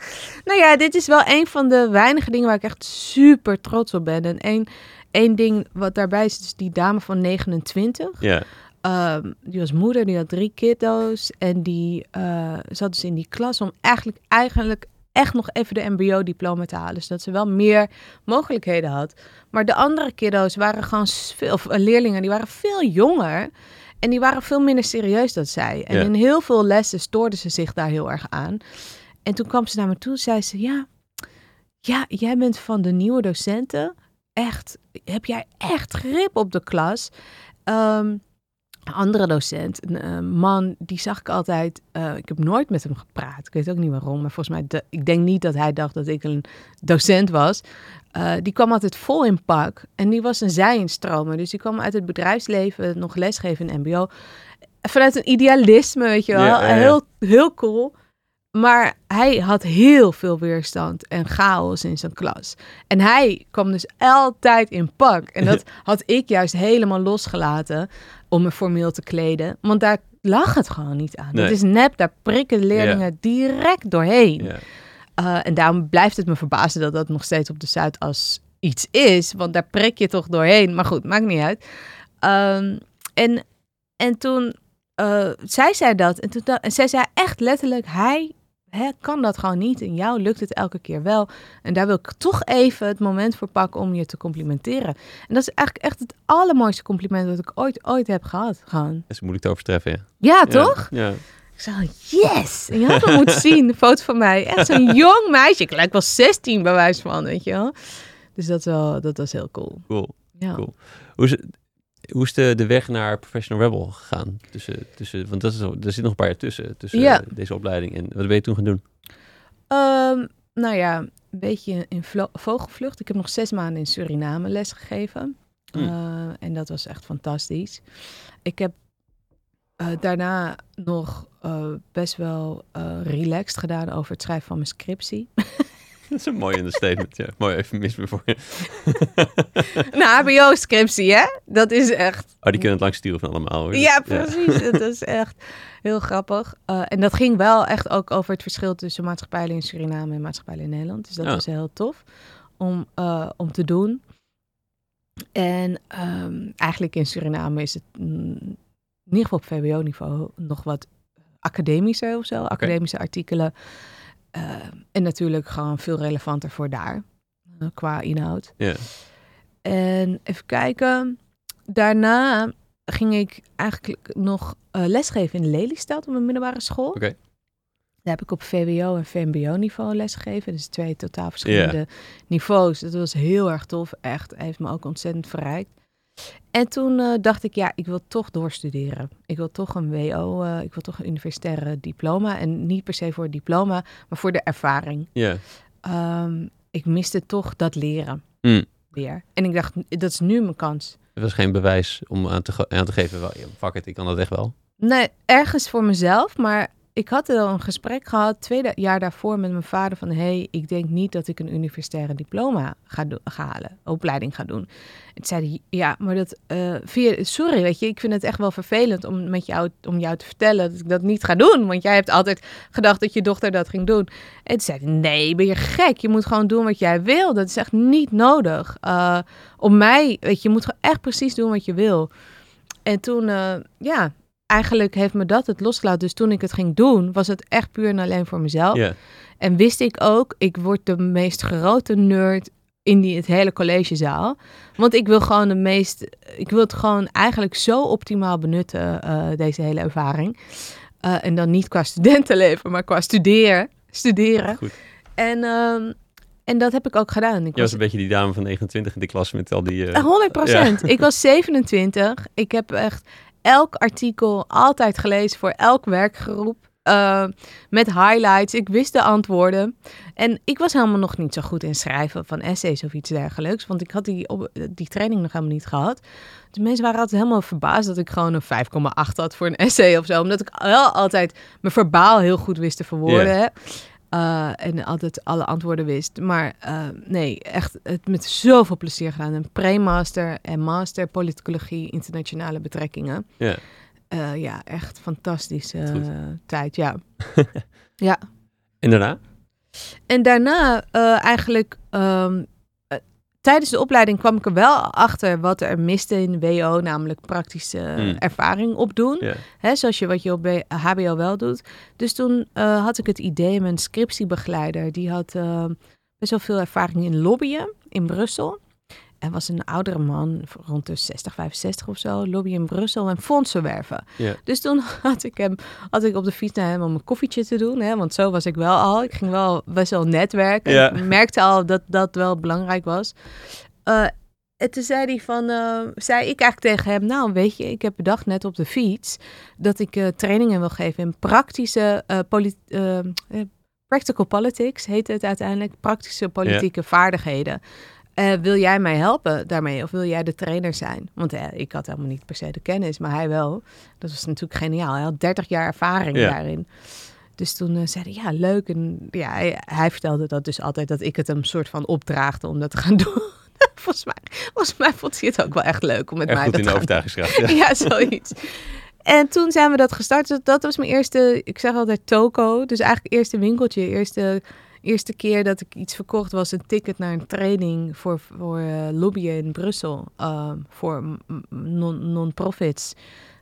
Nou ja, dit is wel een van de weinige dingen waar ik echt super trots op ben. En één, één ding wat daarbij is, dus die dame van 29. Ja, Um, die was moeder, die had drie kiddo's. En die uh, zat dus in die klas om eigenlijk, eigenlijk echt nog even de mbo-diploma te halen. Zodat ze wel meer mogelijkheden had. Maar de andere kiddo's waren gewoon veel, of, uh, leerlingen, die waren veel jonger. En die waren veel minder serieus dan zij. En Ja. in heel veel lessen stoorden ze zich daar heel erg aan. En toen kwam ze naar me toe, zei ze, ja, ja, jij bent van de nieuwe docenten. Echt, heb jij echt grip op de klas? Um, andere docent, een uh, man, die zag ik altijd. Uh, ik heb nooit met hem gepraat. Ik weet ook niet waarom, maar volgens mij, de, ik denk niet dat hij dacht dat ik een docent was. Uh, die kwam altijd vol in pak en die was een zijinstromer. Dus die kwam uit het bedrijfsleven, nog lesgeven in MBO. Vanuit een idealisme, weet je wel. Ja, ja, ja. Heel, heel cool. Maar hij had heel veel weerstand en chaos in zijn klas. En hij kwam dus altijd in pak. En dat had ik juist helemaal losgelaten om me formeel te kleden. Want daar lag het gewoon niet aan. Nee. Het is nep, daar prikken leerlingen direct doorheen. Uh, en daarom blijft het me verbazen dat dat nog steeds op de Zuidas iets is. Want daar prik je toch doorheen. Maar goed, maakt niet uit. Um, en, en toen uh, zei zij dat. En, toen, en zij zei echt letterlijk, hij hè, kan dat gewoon niet. En jou lukt het elke keer wel. En daar wil ik toch even het moment voor pakken om je te complimenteren. En dat is eigenlijk echt het allermooiste compliment dat ik ooit, ooit heb gehad. Gewoon. Dat is moeilijk te overtreffen, ja. Ja, toch? Ja. Ik zei, yes! En je had hem moeten zien, een foto van mij. Echt zo'n jong meisje. Ik lijk wel 16 bij wijze van, weet je wel. Dus dat, wel, dat was heel cool. Cool. Ja. Cool. Hoe is, hoe is de, de weg naar Professional Rebel gegaan? Tussen, tussen, want dat is, er zit nog een paar jaar tussen, tussen Ja. deze opleiding. En wat ben je toen gaan doen? Ehm, nou ja, een beetje in vogelvlucht. Ik heb nog zes maanden in Suriname lesgegeven. Hmm. Eh, en dat was echt fantastisch. Ik heb eh, daarna nog eh, best wel relaxed gedaan over het schrijven van mijn scriptie. Dat is een mooi understatement, ja. Mooi eufemisme voor je. een HBO-scriptie, hè? Dat is echt Oh, die kunnen het lang sturen van allemaal. hoor. Ja, precies. Dat is echt heel grappig. Eh, en dat ging wel echt ook over het verschil tussen maatschappijlen in Suriname en maatschappijlen in Nederland. Dus dat Ja. was heel tof om, eh, om te doen. En ehm, eigenlijk in Suriname is het mm, in ieder geval op VWO-niveau nog wat academischer of zo. Academische artikelen. Eh, en natuurlijk gewoon veel relevanter voor daar. eh, qua inhoud. Ja. En even kijken. Daarna ging ik eigenlijk nog eh, lesgeven in Lelystad op een middelbare school. Oké. Daar heb ik op VWO en VMBO-niveau lesgegeven. Dus twee totaal verschillende niveaus. Dat was heel erg tof. Echt, heeft me ook ontzettend verrijkt. En toen eh, dacht ik, ja, ik wil toch doorstuderen. Ik wil toch een WO, eh, ik wil toch een universitaire diploma. En niet per se voor het diploma, maar voor de ervaring. Ja. Ehm, ik miste toch dat leren Hmm. weer. En ik dacht, dat is nu mijn kans. Het was geen bewijs om aan te, aan te geven, fuck it, ik kan dat echt wel. Nee, ergens voor mezelf, maar ik had al een gesprek gehad twee jaar daarvoor met mijn vader van, hey, ik denk niet dat ik een universitaire diploma ga, halen, opleiding ga doen. En toen zei ja, maar dat, eh, sorry, weet je, ik vind het echt wel vervelend om met jou, om jou te vertellen dat ik dat niet ga doen, want jij hebt altijd gedacht dat je dochter dat ging doen. En toen zei nee, ben je gek? Je moet gewoon doen wat jij wil. Dat is echt niet nodig. Uh, om mij, weet je, je moet gewoon echt precies doen wat je wil. En toen, uh, ja, eigenlijk heeft me dat het losgelaten. Dus toen ik het ging doen, was het echt puur en alleen voor mezelf. En wist ik ook, ik word de meest grote nerd in die, het hele collegezaal. Want ik wil gewoon de meest, ik wil het gewoon eigenlijk zo optimaal benutten, uh, deze hele ervaring. Uh, en dan niet qua studentenleven, maar qua studeren. studeren. Goed. En, uh, en dat heb ik ook gedaan. Ik Je was een beetje die dame van 29 in de klas met al die... Uh... 100 procent. Ja. Ik was 27. Ik heb echt elk artikel altijd gelezen voor elk werkgroep. Uh, met highlights. Ik wist de antwoorden. En ik was helemaal nog niet zo goed in schrijven van essays of iets dergelijks. Want ik had die, op, die training nog helemaal niet gehad. De mensen waren altijd helemaal verbaasd dat ik gewoon een 5,8 had voor een essay of zo. Omdat ik wel altijd mijn verbaal heel goed wist te verwoorden. Uh, en altijd alle antwoorden wist. Maar uh, nee, echt het met zoveel plezier gedaan. Een pre-master en master politicologie internationale betrekkingen. Ja. Uh, ja, echt fantastische tijd, ja. ja. En daarna? En daarna eigenlijk... Um, tijdens de opleiding kwam ik er wel achter wat er miste in WO, namelijk praktische mm. ervaring opdoen. Yeah. Hè, zoals je wat je op HBO wel doet. Dus toen uh, had ik het idee, mijn scriptiebegeleider, die had uh, best wel veel ervaring in lobbyen in Brussel. En was een oudere man, rond de 60, 65 of zo, lobby in Brussel en fondsen werven. Yeah. Dus toen had ik hem, had ik op de fiets naar hem om een koffietje te doen, hè, want zo was ik wel al. Ik ging wel best wel netwerken. Yeah. Ik merkte al dat dat wel belangrijk was. Uh, en toen zei hij van, uh, zei ik eigenlijk tegen hem, nou weet je, ik heb bedacht net op de fiets dat ik uh, trainingen wil geven in praktische uh, practical politics heet het uiteindelijk, praktische politieke yeah. vaardigheden. Uh, wil jij mij helpen daarmee of wil jij de trainer zijn? Want uh, ik had helemaal niet per se de kennis, maar hij wel. Dat was natuurlijk geniaal. Hij had 30 jaar ervaring ja. daarin. Dus toen uh, zei hij, ja, leuk. En ja, hij, hij, vertelde dat dus altijd dat ik het hem soort van opdraagde om dat te gaan doen. volgens, mij, volgens mij vond hij het ook wel echt leuk om met Erg mij goed dat in de overtuigingskracht. Ja. ja, zoiets. En toen zijn we dat gestart. Dus dat was mijn eerste, ik zeg altijd toko. Dus eigenlijk eerste winkeltje, eerste eerste keer dat ik iets verkocht was een ticket naar een training voor, voor uh, lobbyen in Brussel. Uh, voor non-profits.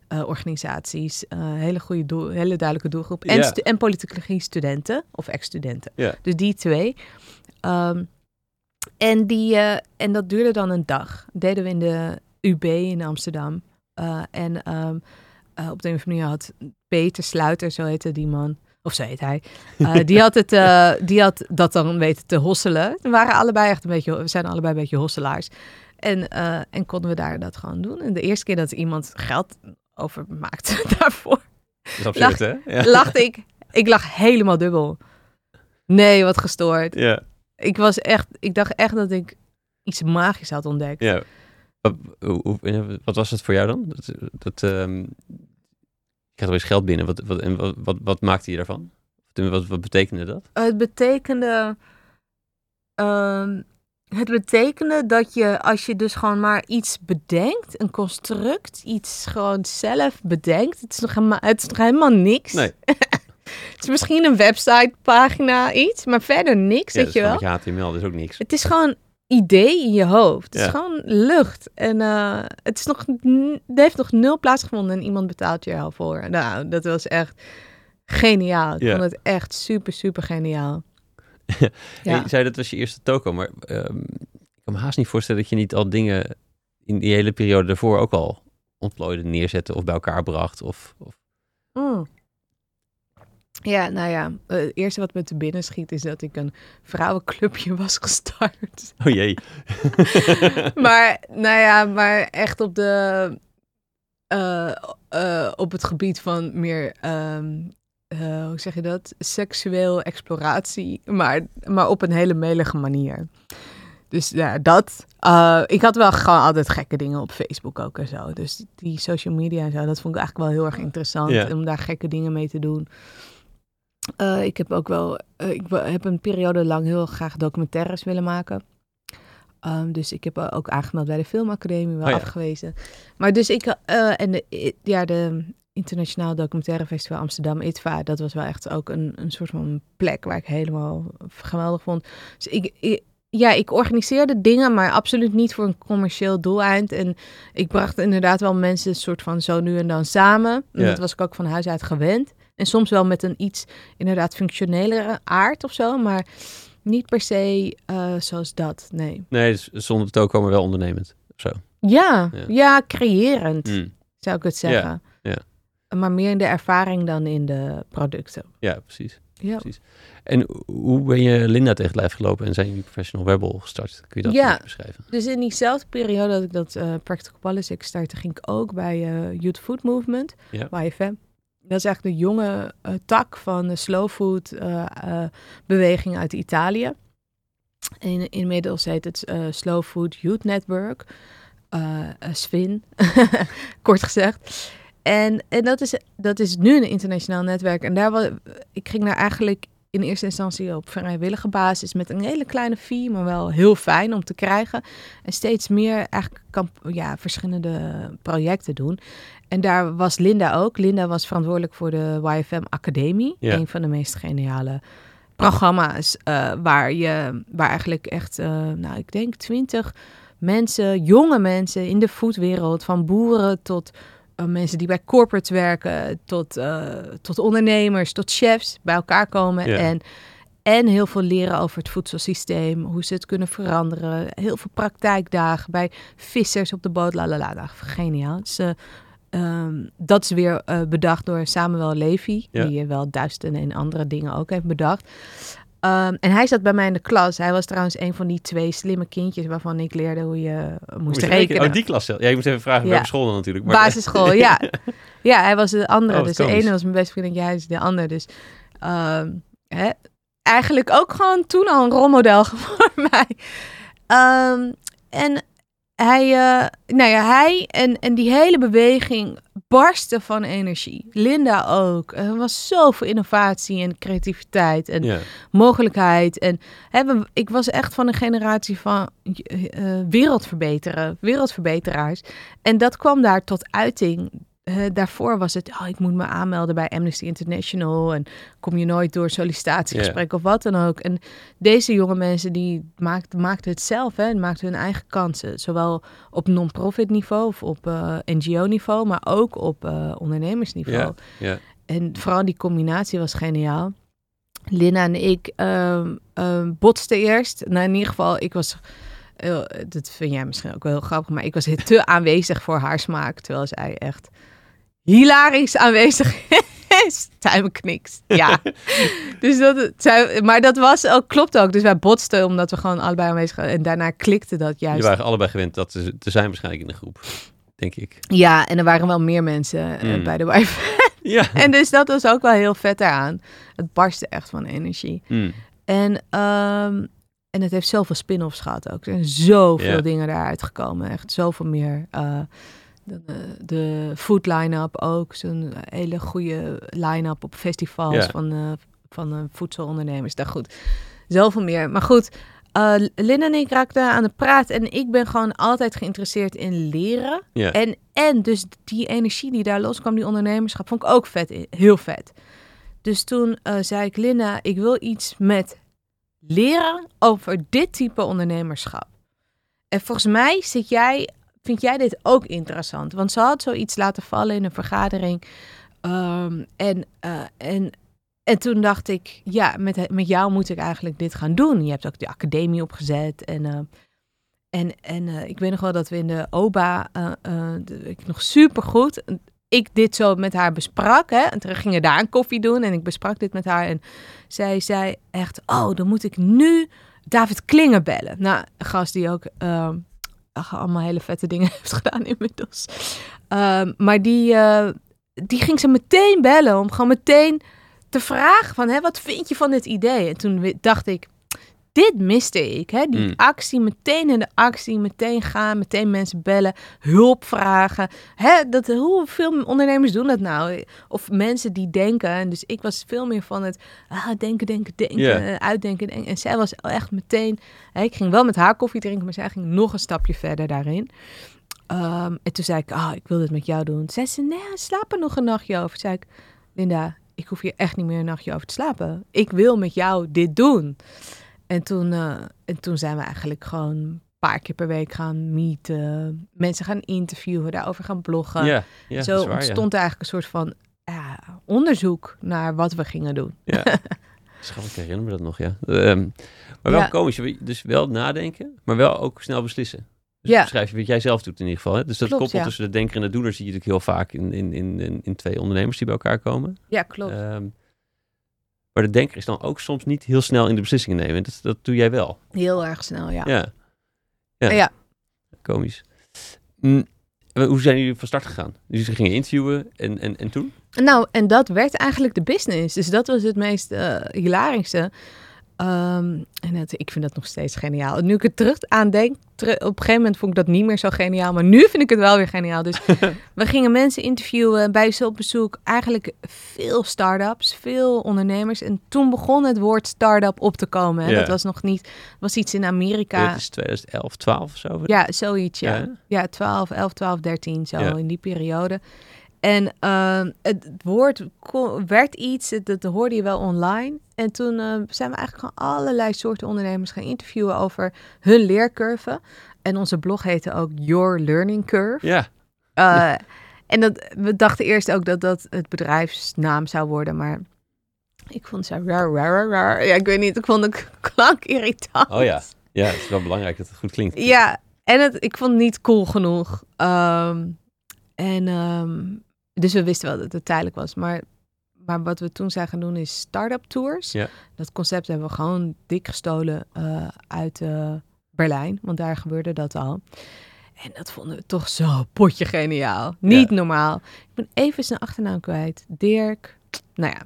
eh, organisaties. eh, hele goede doel, hele duidelijke doelgroep. En, en politicologie studenten of ex-studenten. Dus die twee. Ehm, en, die, en dat duurde dan een dag. Deden we in de UB in Amsterdam. En ehm, eh, op de een of andere manier had Peter Sluiter, zo heette die man. Of zo heet hij. eh, die, had het, eh, die had dat dan weten te hosselen. We waren allebei echt een beetje, we zijn allebei een beetje hosselaars. En, eh, en konden we daar dat gewoon doen. En de eerste keer dat iemand geld overmaakte daarvoor, Dat is absurd, hè? Ja. lachte ik. Ik lag helemaal dubbel. Nee, wat gestoord. Ja, Ik was echt, ik dacht echt dat ik iets magisch had ontdekt. ja. Wat, hoe- wat was het voor jou dan? Dat, dat, ehm, krijgt wel eens geld binnen. Wat, wat, en wat, wat, wat maakte je daarvan? Wat, wat betekende dat? Het betekende. ehm, het betekende dat je, als je dus gewoon maar iets bedenkt, een construct, iets gewoon zelf bedenkt. Het is nog, helemaal, het is nog helemaal niks. Nee. Het is misschien een websitepagina, iets, maar verder niks, Ja, weet je wel. HTML, dat is ook niks. Het is gewoon idee in je hoofd. Het Ja. is gewoon lucht. En eh, het, is nog, het heeft nog nul plaatsgevonden en iemand betaalt je er al voor. Nou, dat was echt geniaal. Ik Ja. vond het echt super, super geniaal. Ja. Je zei dat was je eerste toko, maar ehm, ik kan me haast niet voorstellen dat je niet al dingen in die hele periode daarvoor ook al ontplooide, neerzette of bij elkaar bracht. Of, of... Mm. Ja, nou ja, eh, het eerste wat me te binnen schiet is dat ik een vrouwenclubje was gestart. Oh jee. maar, nou ja, maar echt op de, eh, eh, op het gebied van meer, ehm, eh, hoe zeg je dat? Seksueel exploratie, maar, maar op een hele melige manier. Dus ja, dat. Ik had wel gewoon altijd gekke dingen op Facebook ook en zo. Dus die social media en zo, dat vond ik eigenlijk wel heel erg interessant Ja. om daar gekke dingen mee te doen. Eh, ik heb ook wel, eh, ik heb een periode lang heel graag documentaires willen maken. Ehm, dus ik heb ook aangemeld bij de Filmacademie, wel Oh ja. afgewezen. Maar dus ik, eh, en de, ja, de Internationaal Documentaire Festival Amsterdam, ITVA, dat was wel echt ook een, een soort van plek waar ik helemaal geweldig vond. Dus ik, ik- ja, ik organiseerde dingen, maar absoluut niet voor een commercieel doeleind. En ik bracht inderdaad wel mensen een soort van zo nu en dan samen. En Ja. Dat was ik ook van huis uit gewend. En soms wel met een iets inderdaad functionelere aard of zo, maar niet per se eh, zoals dat, nee. Nee, dus zonder toko, maar wel ondernemend. Of zo. Ja, Ja. ja. creërend Mm. zou ik het zeggen. ja. Maar meer in de ervaring dan in de producten. Ja, precies. Ja. Precies. En hoe ben je Linda tegen het lijf gelopen en zijn jullie Professional Rebel gestart? Kun je dat Ja. beschrijven? Dus in diezelfde periode dat ik dat eh Practical Politics startte, ging ik ook bij eh Youth Food Movement, Ja. YFM. Dat is eigenlijk de jonge eh, tak van de slow food eh, eh, beweging uit Italië. In, inmiddels heet het Slow Food Youth Network. SFIN, kort gezegd. En, en dat, is, dat is nu een internationaal netwerk. En daar ik ging daar eigenlijk in eerste instantie op vrijwillige basis met een hele kleine fee, maar wel heel fijn om te krijgen. En steeds meer eigenlijk kamp, ja, verschillende projecten doen. En daar was Linda ook. Linda was verantwoordelijk voor de YFM Academie. Ja. Een van de meest geniale programma's eh, waar je, waar eigenlijk echt, eh, nou ik denk twintig mensen, jonge mensen in de foodwereld, van boeren tot mensen die bij corporate werken, tot, eh, tot ondernemers, tot chefs bij elkaar komen Ja. en, en heel veel leren over het voedselsysteem, hoe ze het kunnen veranderen. Heel veel praktijkdagen bij vissers op de boot, la la la. Nou, geniaal. Dus, eh, ehm, dat is weer eh, bedacht door Samuel Levy, Ja. die je wel duizenden en andere dingen ook heeft bedacht. Ehm, en hij zat bij mij in de klas. Hij was trouwens een van die twee slimme kindjes waarvan ik leerde hoe je eh, moest, Moest je rekenen. Oh, die klas. zelf. Ja, je moest even vragen Ja. welke school dan natuurlijk. Maar, Basisschool, ja. Ja, hij was de andere. Oh, dus de ene was mijn beste vriend en jij is de ander. Dus ehm, hè, eigenlijk ook gewoon toen al een rolmodel voor mij. Ehm, en hij, eh, nou ja, hij en, en die hele beweging barsten van energie. Linda ook. Er was zoveel innovatie en creativiteit en Ja. mogelijkheid. En ik was echt van een generatie van eh, wereldverbeteren, wereldverbeteraars. En dat kwam daar tot uiting eh, daarvoor was het, oh, ik moet me aanmelden bij Amnesty International en kom je nooit door sollicitatiegesprek of wat dan ook. En deze jonge mensen die maakten, maakten het zelf, hè, maakten hun eigen kansen, zowel op non-profit niveau of op uh, NGO niveau, maar ook op uh, ondernemersniveau. En vooral die combinatie was geniaal. Lina en ik um, um, botsten eerst. Nou, in ieder geval, ik was. Dat vind jij misschien ook wel heel grappig, maar ik was te aanwezig voor haar smaak. Terwijl zij echt hilarisch aanwezig is. Tuin kniks. Ja. dus dat, maar dat was ook, klopt ook. Dus wij botsten omdat we gewoon allebei aanwezig waren. En daarna klikte dat juist. Je waren allebei gewend dat te, te zijn waarschijnlijk in de groep, denk ik. Ja, en er waren wel meer mensen mm. uh, bij de wifi. Ja. En dus dat was ook wel heel vet daaraan. Het barstte echt van energie. Mm. En, um, en het heeft zoveel spin-offs gehad ook. Er zijn zoveel dingen daaruit gekomen. Echt zoveel meer. Uh, de, de food line-up ook. Zo'n hele goede line-up op festivals van, uh, van uh, voedselondernemers. Daar goed. Zoveel meer. Maar goed, uh, Lynn en ik raakten aan de praat. En ik ben gewoon altijd geïnteresseerd in leren. En, en dus die energie die daar loskwam, die ondernemerschap, vond ik ook vet. Heel vet. Dus toen zei ik, Linda, ik wil iets met leren over dit type ondernemerschap. En volgens mij zit jij, vind jij dit ook interessant. Want ze had zoiets laten vallen in een vergadering. Um, en, uh, en, en toen dacht ik, ja, met, met jou moet ik eigenlijk dit gaan doen. Je hebt ook de academie opgezet. En, uh, en, en uh, ik weet nog wel dat we in de OBA, ik nog super goed, ik dit zo met haar besprak. Hè? En toen gingen daar een koffie doen en ik besprak dit met haar. En zij zei echt, oh, dan moet ik nu David Klingen bellen. Nou, een gast die ook allemaal hele vette dingen heeft gedaan inmiddels. Uh, maar die, uh, die ging ze meteen bellen om gewoon meteen te vragen van, hè, wat vind je van dit idee? En toen dacht ik, dit miste ik. Hè? Die mm. actie, meteen in de actie, meteen gaan, meteen mensen bellen, hulp vragen. Hè? Dat, hoeveel ondernemers doen dat nou? Of mensen die denken. En dus ik was veel meer van het ah, denken, denken, denken, Yeah. uitdenken, denken. En zij was echt meteen... Hè, ik ging wel met haar koffie drinken, maar zij ging nog een stapje verder daarin. Um, en toen zei ik, ah, oh, ik wil dit met jou doen. Zei ze, nee, slaap er nog een nachtje over. Toen zei ik, Linda, ik hoef hier echt niet meer een nachtje over te slapen. Ik wil met jou dit doen. En toen, uh, en toen zijn we eigenlijk gewoon een paar keer per week gaan meeten. Mensen gaan interviewen, daarover gaan bloggen. Ja, ja, Zo waar, ontstond ja. eigenlijk een soort van ja, onderzoek naar wat we gingen doen. Ja, schat, ik herinner me dat nog, ja. Um, maar wel komisch, dus wel nadenken, maar wel ook snel beslissen. Dus ja. beschrijf je wat jij zelf doet in ieder geval. Hè? Dus dat klopt, koppel tussen de denker en de doener zie je natuurlijk heel vaak in, in, in, in twee ondernemers die bij elkaar komen. Ja, klopt. Um, maar de denker is dan ook soms niet heel snel in de beslissingen nemen. Dat, dat doe jij wel. Heel erg snel, ja. Ja. Ja. ja. Komisch. Mm, hoe zijn jullie van start gegaan? Dus ze gingen interviewen en, en, en toen? Nou, en dat werd eigenlijk de business. Dus dat was het meest uh, hilarische. Um, en het, ik vind dat nog steeds geniaal. Nu ik het terug aan denk, ter, op een gegeven moment vond ik dat niet meer zo geniaal. Maar nu vind ik het wel weer geniaal. Dus we gingen mensen interviewen, bij ze op bezoek. Eigenlijk veel start-ups, veel ondernemers. En toen begon het woord start-up op te komen. Hè. Ja. Dat was nog niet, was iets in Amerika. Het is 2011, 12 of zo? Ja, zoiets, ja. Ja. Ja, 12, 11, 12, 13, zo Ja. in die periode. En uh, het woord kon, werd iets, dat, dat hoorde je wel online. En toen uh, zijn we eigenlijk gewoon allerlei soorten ondernemers gaan interviewen over hun leercurve. En onze blog heette ook Your Learning Curve. Ja. Uh, ja. En dat, we dachten eerst ook dat dat het bedrijfsnaam zou worden, maar ik vond zo raar, raar, raar. Ja, ik weet niet, ik vond de klank irritant. Oh ja, ja, het is wel belangrijk dat het goed klinkt. Ja, en het, ik vond het niet cool genoeg. Um, en um, dus we wisten wel dat het tijdelijk was. Maar, maar wat we toen zijn gaan doen is start-up tours. Ja. Dat concept hebben we gewoon dik gestolen uh, uit uh, Berlijn. Want daar gebeurde dat al. En dat vonden we toch zo potje geniaal. Niet Ja. normaal. Ik ben even zijn achternaam kwijt. Dirk. Nou ja.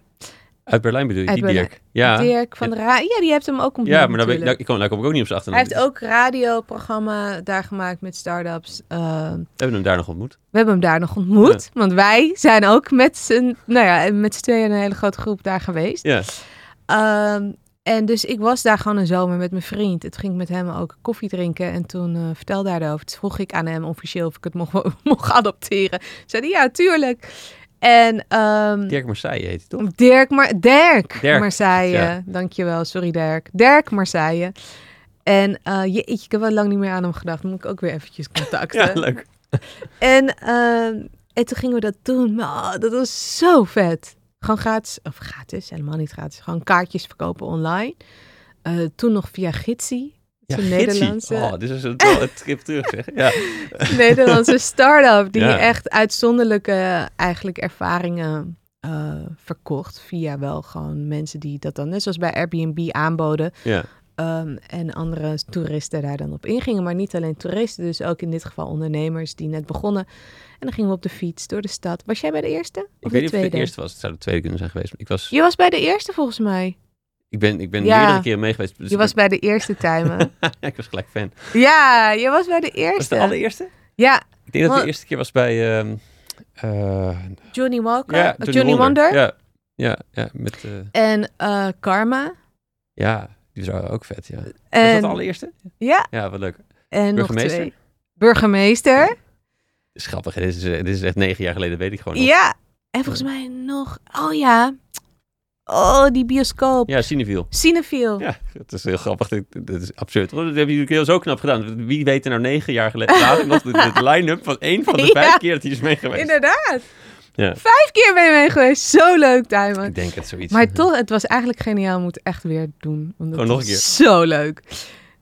Uit Berlijn bedoel je, Uit die Berlijn. Dirk. Ja, Dirk van de Ra Ja, die heeft hem ook ontmoet ja maar dan, natuurlijk. nou, ik kom, nou kom ik ook niet op zijn Hij achternaam. heeft ook radioprogramma daar gemaakt met start-ups. Uh, We hebben hem daar nog ontmoet. we hebben hem daar nog ontmoet. Want wij zijn ook met z'n nou ja, met z'n tweeën een hele grote groep daar geweest. Ja, Um, En dus ik was daar gewoon een zomer met mijn vriend. Het ging met hem ook koffie drinken. En toen eh, vertelde hij daarover. Toen vroeg ik aan hem officieel of ik het mocht, mocht adopteren. Zei hij, ja, tuurlijk. En, ehm, Dirk Marseille heet hij toch? Dirk, Mar Dirk, Dirk, Marseille. ja. Dankjewel, sorry Dirk. Dirk Marseille. En uh, je, ik heb wel lang niet meer aan hem gedacht. Moet ik ook weer eventjes contacten. Ja, leuk. En, ehm, en toen gingen we dat doen. Oh, dat was zo vet. Gewoon gratis, of gratis, helemaal niet gratis. Gewoon kaartjes verkopen online. Eh, toen nog via Gitsi. Ja. Nederlandse, Oh, dit is een, trip terug, zeg. Ja. Nederlandse start-up die Ja. echt uitzonderlijke eigenlijk ervaringen eh, verkocht. Via wel gewoon mensen die dat dan, net zoals bij Airbnb, aanboden. ja. Ehm, en andere toeristen daar dan op ingingen. Maar niet alleen toeristen, dus ook in dit geval ondernemers die net begonnen. En dan gingen we op de fiets door de stad. Was jij bij de eerste? Of Ik weet niet of tweede? de eerste was. Het zou de tweede kunnen zijn geweest. Ik, was, Je was bij de eerste volgens mij. Ik ben, ik ben Ja. meerdere keren mee geweest. dus Je was bij de eerste timer. ik was gelijk fan. ja, je was bij de Was eerste. de allereerste? Ja, Ik denk dat de eerste keer was bij... ehm, eh, Johnny Walker. ja, Johnny, Wonder. Ja, ja, ja met... eh, En eh, Karma. ja, die was ook vet, ja. Was dat de allereerste? Ja, Ja, wat leuk. en nog twee. Burgemeester. Dit is grappig, dit is, dit is echt negen jaar geleden, weet ik gewoon nog. Ja. En volgens mij nog... Oh ja. Oh, die bioscoop. Ja, Cineviel. Cinefiel. Ja, het is heel grappig. Dit, dit is absurd. Dat hebben jullie heel zo knap gedaan. Wie weet er nou negen jaar geleden later nog de, de line-up van één van de Ja. vijf keer dat hij is mee geweest. Inderdaad. Ja. Vijf keer ben je mee geweest. Zo leuk, Tijmen. Ik denk het zoiets. Maar toch, het was eigenlijk geniaal. We moeten echt weer doen. Gewoon nog een keer. Zo leuk.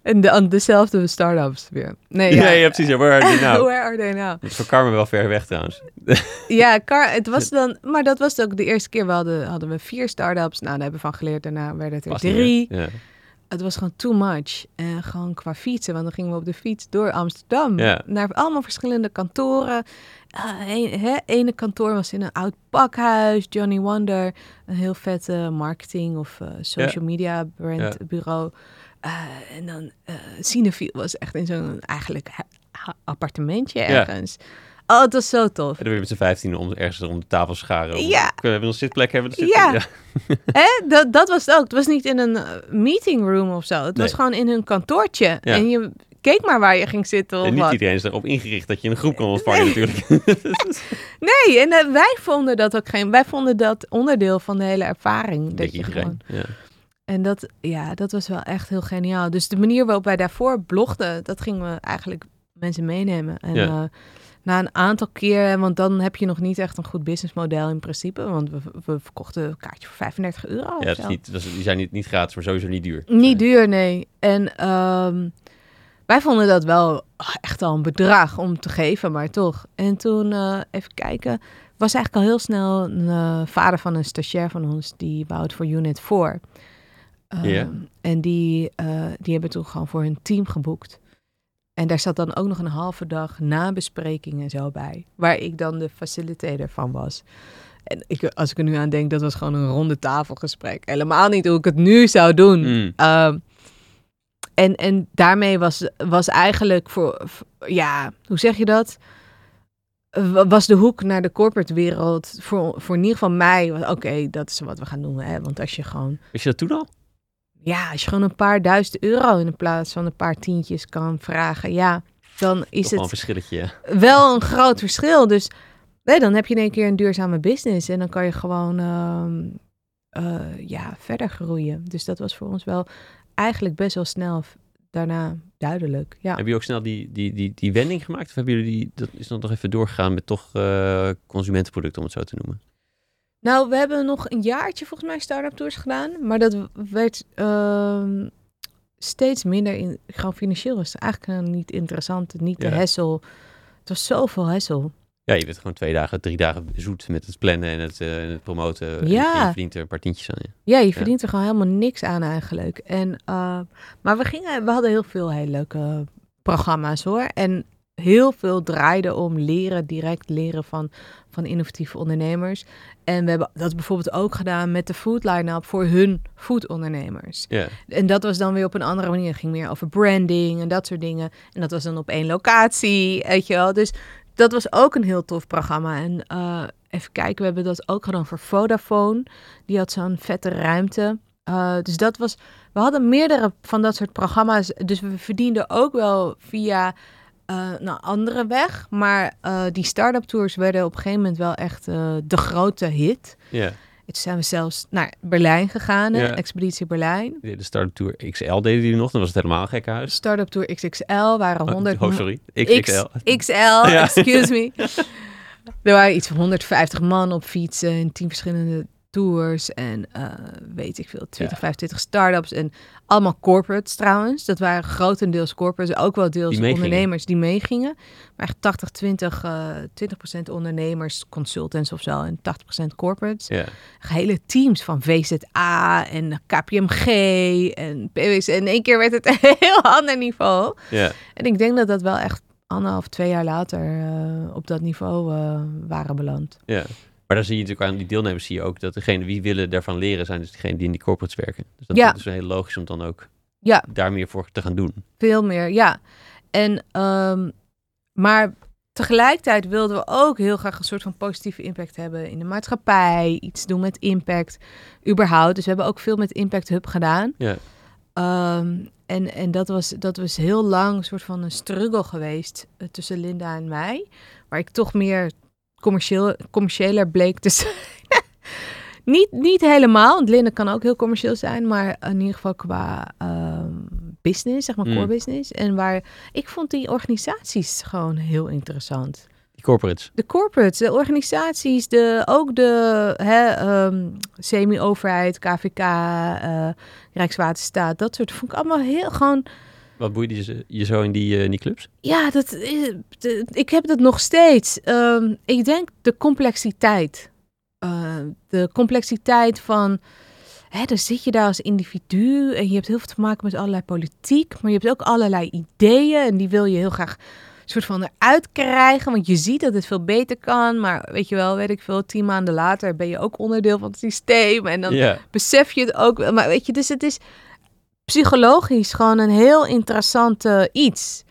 En de, dezelfde start-ups weer. Nee, Ja, ja. ja, precies. Ja, where are they now? Where are they now? Dat is voor Carmen wel ver weg trouwens. Ja, Car, het was dan, maar dat was ook de eerste keer. We hadden, hadden we vier start-ups. Nou, daar hebben we van geleerd. Daarna werden het er drie. Ja. Het was gewoon too much. En gewoon qua fietsen. Want dan gingen we op de fiets door Amsterdam. Naar allemaal verschillende kantoren. Uh, een, hè, ene kantoor was in een oud pakhuis. Johnny Wonder. Een heel vette marketing of eh, social media brand Ja. bureau. Eh, en dan uh, Cinefiel was echt in zo'n eigenlijk appartementje ergens. Oh, het was zo tof. En dan weer met z'n vijftien om ergens om de tafel scharen. Ja. We hebben nog zitplek, hebben we Ja. zitplek? Hè? Dat, dat was het ook. Het was niet in een eh, meeting room of zo. Het was Nee. gewoon in hun kantoortje. Ja. En je keek maar waar je ging zitten of En niet wat. iedereen is erop ingericht dat je een groep kan ontvangen natuurlijk. Nee, en wij vonden dat ook geen... Wij vonden dat onderdeel van de hele ervaring. Dat je iedereen. gewoon, Ja. En dat, ja, dat was wel echt heel geniaal. Dus de manier waarop wij daarvoor blogden, dat gingen we eigenlijk mensen meenemen. En Ja. eh, na een aantal keer, want dan heb je nog niet echt een goed businessmodel in principe. Want we, we verkochten een kaartje voor 35 euro. Ja, het is niet, dat is- die zijn niet, niet gratis, maar sowieso niet duur. Niet duur, nee. En ehm, wij vonden dat wel echt al een bedrag om te geven, maar toch. En toen, eh, even kijken, was eigenlijk al heel snel een eh, vader van een stagiair van ons, die bouwt voor Unit 4. Ja. En die, eh, die hebben toen gewoon voor hun team geboekt. En daar zat dan ook nog een halve dag nabespreking en zo bij. Waar ik dan de facilitator van was. En ik, als ik er nu aan denk, dat was gewoon een ronde tafelgesprek. Helemaal niet hoe ik het nu zou doen. Mm. Ehm, en, en daarmee was, was eigenlijk voor, ja, hoe zeg je dat? Wa- Was de hoek naar de corporate wereld voor, voor in ieder geval mij, was, oké, dat is wat we gaan doen. Hè? Want als je gewoon, Wist je dat toen al? Ja, als je gewoon een paar duizend euro in plaats van een paar tientjes kan vragen, ja, dan Toch is wel een het verschilletje. ja. wel een groot verschil. Dus nee, dan heb je in één keer een duurzame business en dan kan je gewoon ehm, eh, ja, verder groeien. Dus dat was voor ons wel eigenlijk best wel snel daarna duidelijk. Ja. Hebben jullie ook snel die, die, die, die wending gemaakt? Of hebben jullie die, dat is dan nog even doorgegaan met toch eh, consumentenproducten, om het zo te noemen? Nou, we hebben nog een jaartje volgens mij start-up tours gedaan, maar dat werd ehm, steeds minder in, gewoon financieel was het eigenlijk niet interessant, niet de Ja. hessel. Het was zoveel hessel. Ja, je bent gewoon twee dagen, drie dagen zoet met het plannen en het, eh, en het promoten. En Ja. je verdient er een paar tientjes aan. Ja. Ja, je verdient er gewoon helemaal niks aan eigenlijk. En, eh, maar we, gingen, we hadden heel veel hele leuke programma's hoor. En heel veel draaide om leren, direct leren van, van innovatieve ondernemers. En we hebben dat bijvoorbeeld ook gedaan met de food line-up voor hun foodondernemers. Ja. En dat was dan weer op een andere manier. Het ging meer over branding en dat soort dingen. En dat was dan op één locatie, weet je wel. Dus dat was ook een heel tof programma. En eh, even kijken, we hebben dat ook gedaan voor Vodafone. Die had zo'n vette ruimte. Eh, dus dat was. We hadden meerdere van dat soort programma's. Dus we verdienden ook wel via uh, nou, andere weg. Maar uh, die start-up tours werden op een gegeven moment wel echt de grote hit. Ja. Toen zijn we zelfs naar Berlijn gegaan. Expeditie Berlijn. De Startup Tour XL deden die nog, dan was het helemaal gek huis. Startup Tour XXL waren 100... Oh, sorry, XXL. X, XL, excuse me. er waren iets van 150 man op fietsen in tien verschillende tours en uh, weet ik veel, 20, ja. 25 start-ups en allemaal corporates trouwens. Dat waren grotendeels corporates, ook wel deels die ondernemers die meegingen. Maar echt 80, 20, uh, 20% ondernemers, consultants of zo en 80% corporates. Ja. Hele teams van VZA en KPMG en PwC. En in één keer werd het een heel ander niveau. Ja. En ik denk dat dat wel echt anderhalf, twee jaar later uh, op dat niveau uh, waren beland. Ja. Maar dan zie je natuurlijk aan die deelnemers zie je ook dat degene wie willen daarvan leren zijn dus degene die in die corporates werken. Dus dat, ja. is heel logisch om dan ook ja. daar meer voor te gaan doen. Veel meer, ja. En, um, maar tegelijkertijd wilden we ook heel graag een soort van positieve impact hebben in de maatschappij. Iets doen met impact, überhaupt. Dus we hebben ook veel met Impact Hub gedaan. Ja. Um, en en dat, was, dat was heel lang een soort van een struggle geweest uh, tussen Linda en mij. Waar ik toch meer commercieel, commerciëler bleek te zijn. niet, niet helemaal, want Linda kan ook heel commercieel zijn, maar in ieder geval qua um, business, zeg maar core business. En waar ik vond die organisaties gewoon heel interessant. Die corporates. De corporates, de organisaties, de, ook de hè, um, semi-overheid, KVK, uh, Rijkswaterstaat, dat soort. Vond ik allemaal heel gewoon. Wat boeide je, je zo in die, uh, in die clubs? Ja, dat, is, de, ik heb dat nog steeds. Um, ik denk de complexiteit. Uh, de complexiteit van. Hè, dan zit je daar als individu en je hebt heel veel te maken met allerlei politiek, maar je hebt ook allerlei ideeën en die wil je heel graag soort van eruit krijgen. Want je ziet dat het veel beter kan. Maar weet je wel, weet ik veel, tien maanden later ben je ook onderdeel van het systeem. En dan yeah. besef je het ook. Maar weet je, dus het is psychologisch gewoon een heel interessant iets.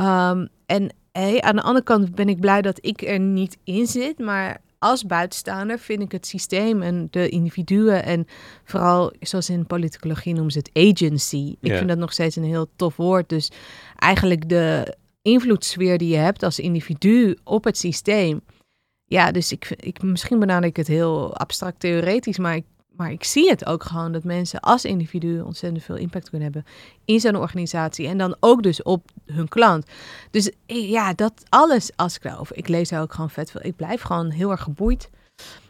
Um, en hey, aan de andere kant ben ik blij dat ik er niet in zit. Maar als buitenstaander vind ik het systeem en de individuen en vooral zoals in politicologie noemen ze het agency. Ik Ja. vind dat nog steeds een heel tof woord. Dus eigenlijk de invloedssfeer die je hebt als individu op het systeem. Ja, dus ik, ik misschien benader ik het heel abstract theoretisch, maar ik, maar ik zie het ook gewoon dat mensen als individu ontzettend veel impact kunnen hebben in zo'n organisatie en dan ook dus op hun klant. Dus ja, dat alles als ik daarover, ik lees daar ook gewoon vet veel. Ik blijf gewoon heel erg geboeid.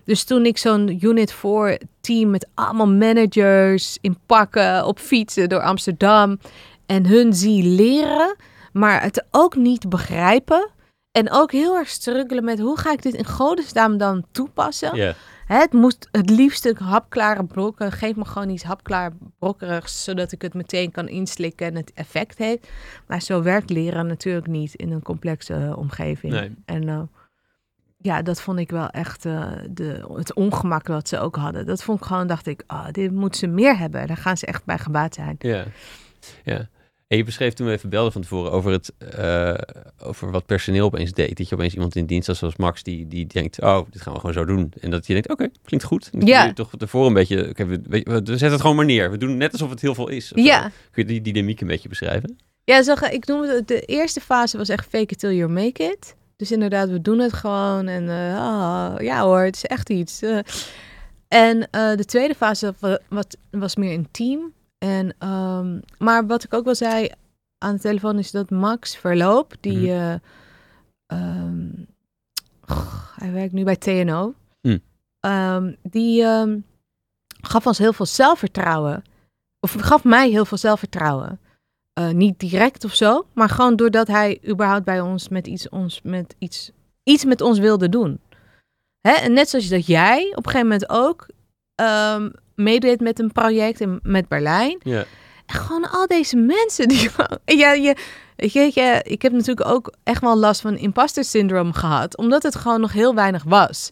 Dus toen ik zo'n Unit 4 team met allemaal managers in pakken op fietsen door Amsterdam en hun zie leren, maar het ook niet begrijpen. En ook heel erg struggelen met hoe ga ik dit in godesnaam dan toepassen. Ja. Hè, het moest het liefst een hapklare brokken. Geef me gewoon iets hapklaar brokkerigs, zodat ik het meteen kan inslikken en het effect heeft. Maar zo werkt leren natuurlijk niet in een complexe uh, omgeving. Nee. En uh, ja, dat vond ik wel echt uh, de, het ongemak wat ze ook hadden. Dat vond ik gewoon, dacht ik, oh, dit moeten ze meer hebben. Daar gaan ze echt bij gebaat zijn. Ja, ja. En je beschreef toen we even belden van tevoren over, het, uh, over wat personeel opeens deed. Dat je opeens iemand in dienst had zoals Max, die, die denkt, oh, dit gaan we gewoon zo doen. En dat je denkt, oké, okay, klinkt goed. En ja. je toch ervoor een beetje, okay, we, we, we zetten het gewoon maar neer. We doen net alsof het heel veel is. Ja. Kun je die, dynamiek een beetje beschrijven? Ja, zo, ik noem het, de eerste fase was echt fake it till you make it. Dus inderdaad, we doen het gewoon en uh, oh, ja hoor, het is echt iets. Uh, en de tweede fase was, wat, was meer een team. En, um, maar wat ik ook wel zei aan de telefoon is dat Max Verloop, die mm uh, um, oh, hij werkt nu bij TNO, mm. um, die gaf ons heel veel zelfvertrouwen. Of gaf mij heel veel zelfvertrouwen. Uh, niet direct of zo, maar gewoon doordat hij überhaupt bij ons met iets, ons, met iets, iets met ons wilde doen. Hè? En net zoals dat jij op een gegeven moment ook meedeed met een project in, met Berlijn. Ja. En gewoon al deze mensen die. Ja, je, je, je, ik heb natuurlijk ook echt wel last van imposter syndroom gehad, omdat het gewoon nog heel weinig was.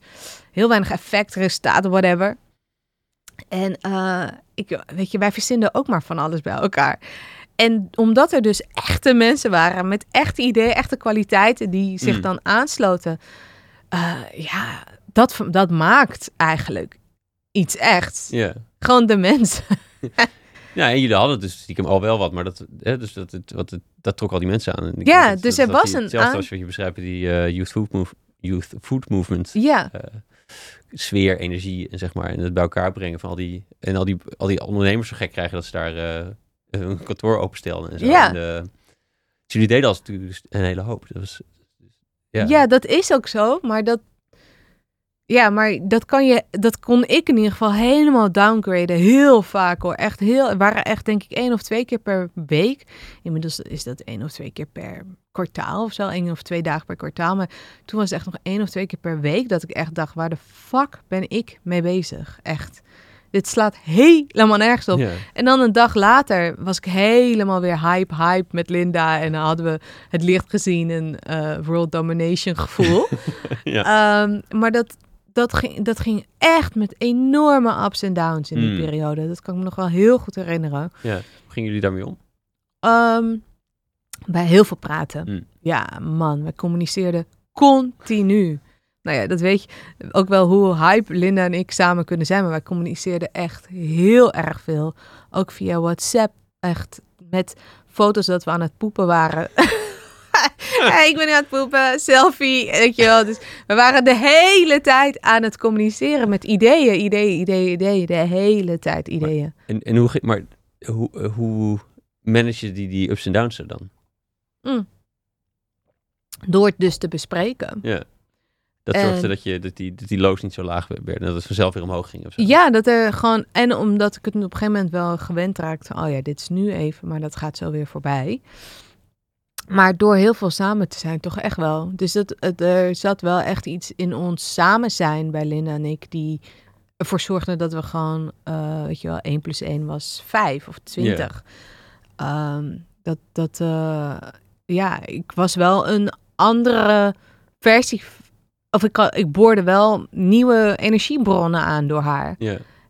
Heel weinig effect, resultaten, whatever. En uh, ik, weet je, wij verzinnen ook maar van alles bij elkaar. En omdat er dus echte mensen waren met echte ideeën, echte kwaliteiten die zich mm. dan aansloten. Uh, ja, dat, dat maakt eigenlijk iets echt. Ja. Gewoon de mensen. Ja, en jullie hadden dus stiekem al wel wat, maar dat, hè, dus dat, het, wat het, dat trok al die mensen aan. Ik Ja, dat- dus dat- er was een aan- als wat je beschrijft, die eh, youth, food move, youth food movement. Ja, eh, sfeer, energie en zeg maar. En het bij elkaar brengen van al die. En al die, al die ondernemers zo gek krijgen dat ze daar eh, hun kantoor openstelden en zo. Ja. En, dus jullie deden als natuurlijk dus een hele hoop. Dat was, ja. ja. dat is ook zo. Maar dat, ja, maar dat, kan je, dat kon ik in ieder geval helemaal downgraden. Heel vaak hoor. Echt heel, waren echt denk ik één of twee keer per week. Inmiddels is dat één of twee keer per kwartaal of zo. één of twee dagen per kwartaal. Maar toen was het echt nog één of twee keer per week dat ik echt dacht, waar de fuck ben ik mee bezig? Echt. Dit slaat helemaal nergens op. En dan een dag later was ik helemaal weer hype, hype met Linda. En dan hadden we het licht gezien, een eh, world domination gevoel. Ja. Ehm, maar dat, dat, ging, dat ging echt met enorme ups en downs in die Hmm. periode. Dat kan ik me nog wel heel goed herinneren. ja. Hoe gingen jullie daarmee om? Ehm, bij heel veel praten. Hmm. Ja, man, we communiceerden continu. Nou ja, dat weet je ook wel hoe hype Linda en ik samen kunnen zijn. Maar wij communiceerden echt heel erg veel. Ook via WhatsApp. Echt met foto's dat we aan het poepen waren. Hey, ik ben nu aan het poepen, selfie, weet je wel. Dus we waren de hele tijd aan het communiceren met ideeën, ideeën, ideeën, ideeën. De hele tijd ideeën. En, en hoe, maar hoe, eh, hoe manage je die, die ups en downs er dan? Door het dus te bespreken. Ja. Dat En- zorgde dat, je, dat, die, dat die loos niet zo laag werd en dat het vanzelf weer omhoog ging of zo. Ja, dat er gewoon. En omdat ik het op een gegeven moment wel gewend raakte. Oh ja, dit is nu even, maar dat gaat zo weer voorbij. Maar door heel veel samen te zijn, toch echt wel. Dus dat, het, er zat wel echt iets in ons samen zijn bij Linda en ik, die ervoor zorgde dat we gewoon, eh, weet je wel, 1 plus 1 was 5 of 20. Ehm, dat, dat, eh, ja, ik was wel een andere versie. Of ik, ik boorde wel nieuwe energiebronnen aan door haar.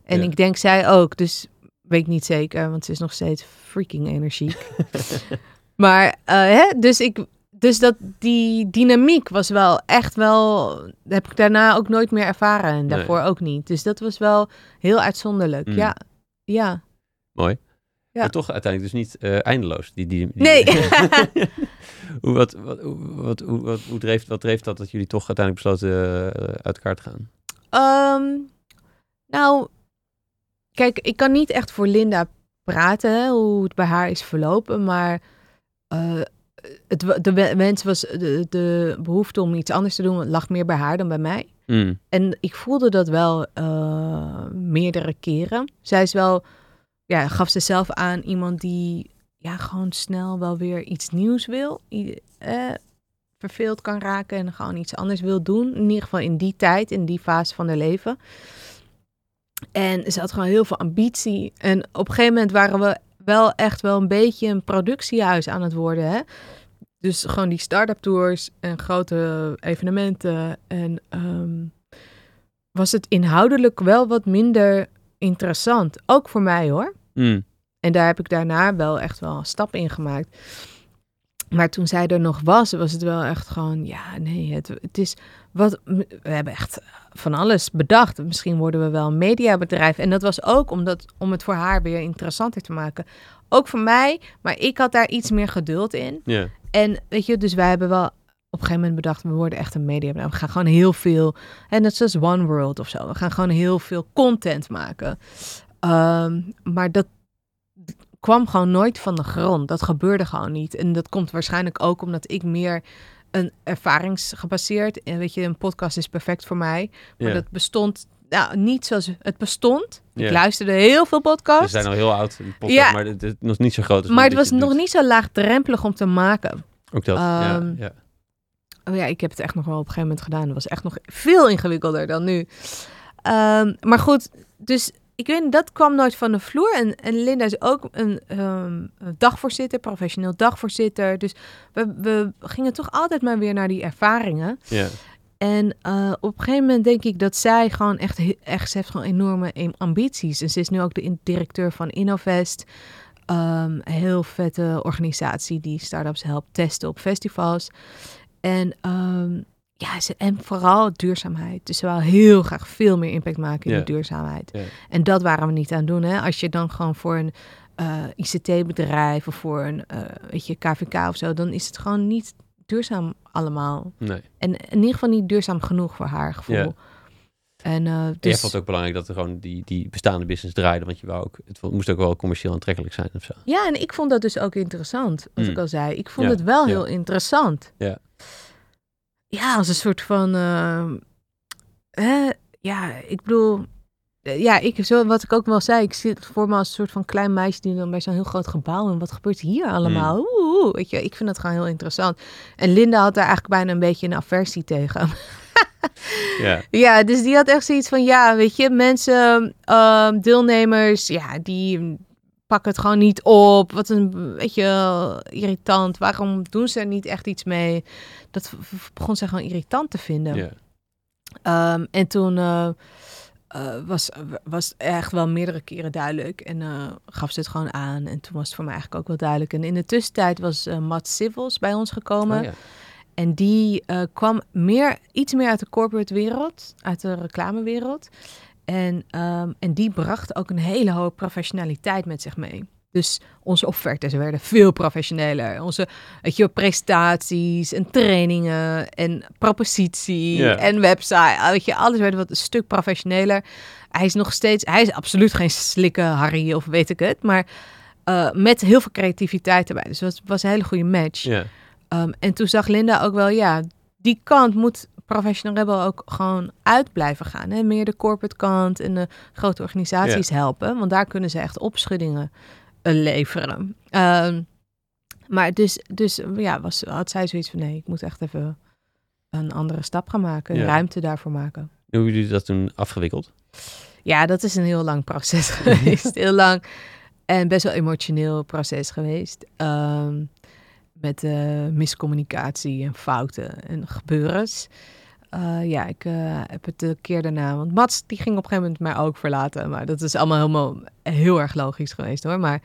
En ik denk zij ook. Dus weet ik niet zeker, want ze is nog steeds freaking energiek. maar, eh, hè, dus ik. Dus dat die dynamiek was wel echt wel. Heb ik daarna ook nooit meer ervaren. En Nee. daarvoor ook niet. Dus dat was wel heel uitzonderlijk. Mm. Ja. Ja. Mooi. Ja. Maar toch uiteindelijk dus niet eh, eindeloos. Die, die, die- Nee. hoe, wat, wat, wat, hoe, wat, hoe dreef, wat dreef dat dat jullie toch uiteindelijk besloten eh, uit elkaar te gaan? Ehm, nou, kijk, ik kan niet echt voor Linda praten hè, hoe het bij haar is verlopen, maar eh, het, de we- wens was de, de behoefte om iets anders te doen lag meer bij haar dan bij mij. Mm. En ik voelde dat wel eh, meerdere keren. Zij is wel, ja, gaf ze zelf aan iemand die ja, gewoon snel wel weer iets nieuws wil. I- eh, verveeld kan raken en gewoon iets anders wil doen. In ieder geval in die tijd, in die fase van haar leven. En ze had gewoon heel veel ambitie. En op een gegeven moment waren we wel echt wel een beetje een productiehuis aan het worden. Hè? Dus gewoon die start-up tours en grote evenementen. En ehm, was het inhoudelijk wel wat minder interessant. Ook voor mij hoor. Mm. En daar heb ik daarna wel echt wel een stap in gemaakt. Maar toen zij er nog was, was het wel echt gewoon, ja, nee, het, het is wat. We hebben echt van alles bedacht. Misschien worden we wel een mediabedrijf. En dat was ook omdat, om het voor haar weer interessanter te maken. Ook voor mij, maar ik had daar iets meer geduld in. Ja. En weet je, dus wij hebben wel op een gegeven moment bedacht, we worden echt een media. We gaan gewoon heel veel, en net zoals One World of zo. We gaan gewoon heel veel content maken. Ehm, maar dat kwam gewoon nooit van de grond. Dat gebeurde gewoon niet. En dat komt waarschijnlijk ook omdat ik meer een ervaringsgebaseerd. En weet je, een podcast is perfect voor mij. Maar Ja. dat bestond nou, niet zoals het bestond. Ik luisterde heel veel podcasts. zijn al heel oud, podcast, Ja. maar het is nog niet zo groot. als maar het was nog doet. niet zo laagdrempelig om te maken. Ook dat, ja, Ehm, ja. Oh ja, ik heb het echt nog wel op een gegeven moment gedaan. Dat was echt nog veel ingewikkelder dan nu. Ehm, maar goed, dus ik weet dat kwam nooit van de vloer. En, en Linda is ook een, ehm, een dagvoorzitter, professioneel dagvoorzitter. Dus we, we gingen toch altijd maar weer naar die ervaringen. ja. En eh, op een gegeven moment denk ik dat zij gewoon echt, echt ze heeft gewoon enorme ambities. En ze is nu ook de directeur van Innovest. Ehm, een heel vette organisatie die startups helpt testen op festivals. En ehm, ja, ze, en vooral duurzaamheid. Dus ze wil heel graag veel meer impact maken in de duurzaamheid. En dat waren we niet aan het doen. Hè? Als je dan gewoon voor een eh, ICT-bedrijf of voor een eh, weet je, KVK of zo, dan is het gewoon niet duurzaam allemaal. Nee. En in ieder geval niet duurzaam genoeg voor haar gevoel. En uh, En jij vond het ook belangrijk dat er gewoon die, die bestaande business draaide, want je wou ook, het moest ook wel commercieel aantrekkelijk zijn of zo. Ja, en ik vond dat dus ook interessant, wat Mm. ik al zei. Ik vond Ja, het wel ja. heel interessant. Ja. Ja, als een soort van... eh, hè, ja, ik bedoel... eh, Ja, ik, zo, wat ik ook wel zei, ik zit voor me als een soort van klein meisje die dan bij zo'n heel groot gebouw en wat gebeurt hier allemaal? Mm. Oeh, oeh, weet je, ik vind dat gewoon heel interessant. En Linda had daar eigenlijk bijna een beetje een aversie tegen. Ja, Ja, dus die had echt zoiets van, ja, weet je, mensen, ehm, deelnemers, ja, die pakken het gewoon niet op. Wat een, weet je, wel, irritant. Waarom doen ze er niet echt iets mee? Dat begon ze gewoon irritant te vinden. Ehm, en toen eh, eh, was, was het echt wel meerdere keren duidelijk. En eh, gaf ze het gewoon aan. En toen was het voor mij eigenlijk ook wel duidelijk. En in de tussentijd was Matt Civils bij ons gekomen. Oh. En die kwam meer, iets meer uit de corporate wereld, uit de reclamewereld. En, ehm, en die bracht ook een hele hoge professionaliteit met zich mee. Dus onze offertes werden veel professioneler. Onze weet je, presentaties en trainingen en propositie en website. ah, Weet je, alles werd wat een stuk professioneler. Hij is nog steeds, hij is absoluut geen slikke Harry of weet ik het. Maar eh, met heel veel creativiteit erbij. Dus het was, was een hele goede match. Um, en toen zag Linda ook wel, ja, die kant moet Professional Rebel ook gewoon uit blijven gaan. Hè? Meer de corporate kant en de grote organisaties helpen. Want daar kunnen ze echt opschuddingen eh, leveren. Um, maar dus, dus ja, was, had zij zoiets van, nee, ik moet echt even een andere stap gaan maken. Ruimte daarvoor maken. Hoe hebben jullie dat toen afgewikkeld? Ja, dat is een heel lang proces geweest. heel lang en best wel emotioneel proces geweest. Ehm, met eh, miscommunicatie en fouten en gebeurens. Eh, ja, ik eh, heb het de keer daarna... Want Mats, die ging op een gegeven moment mij ook verlaten. Maar dat is allemaal helemaal heel erg logisch geweest, hoor. Maar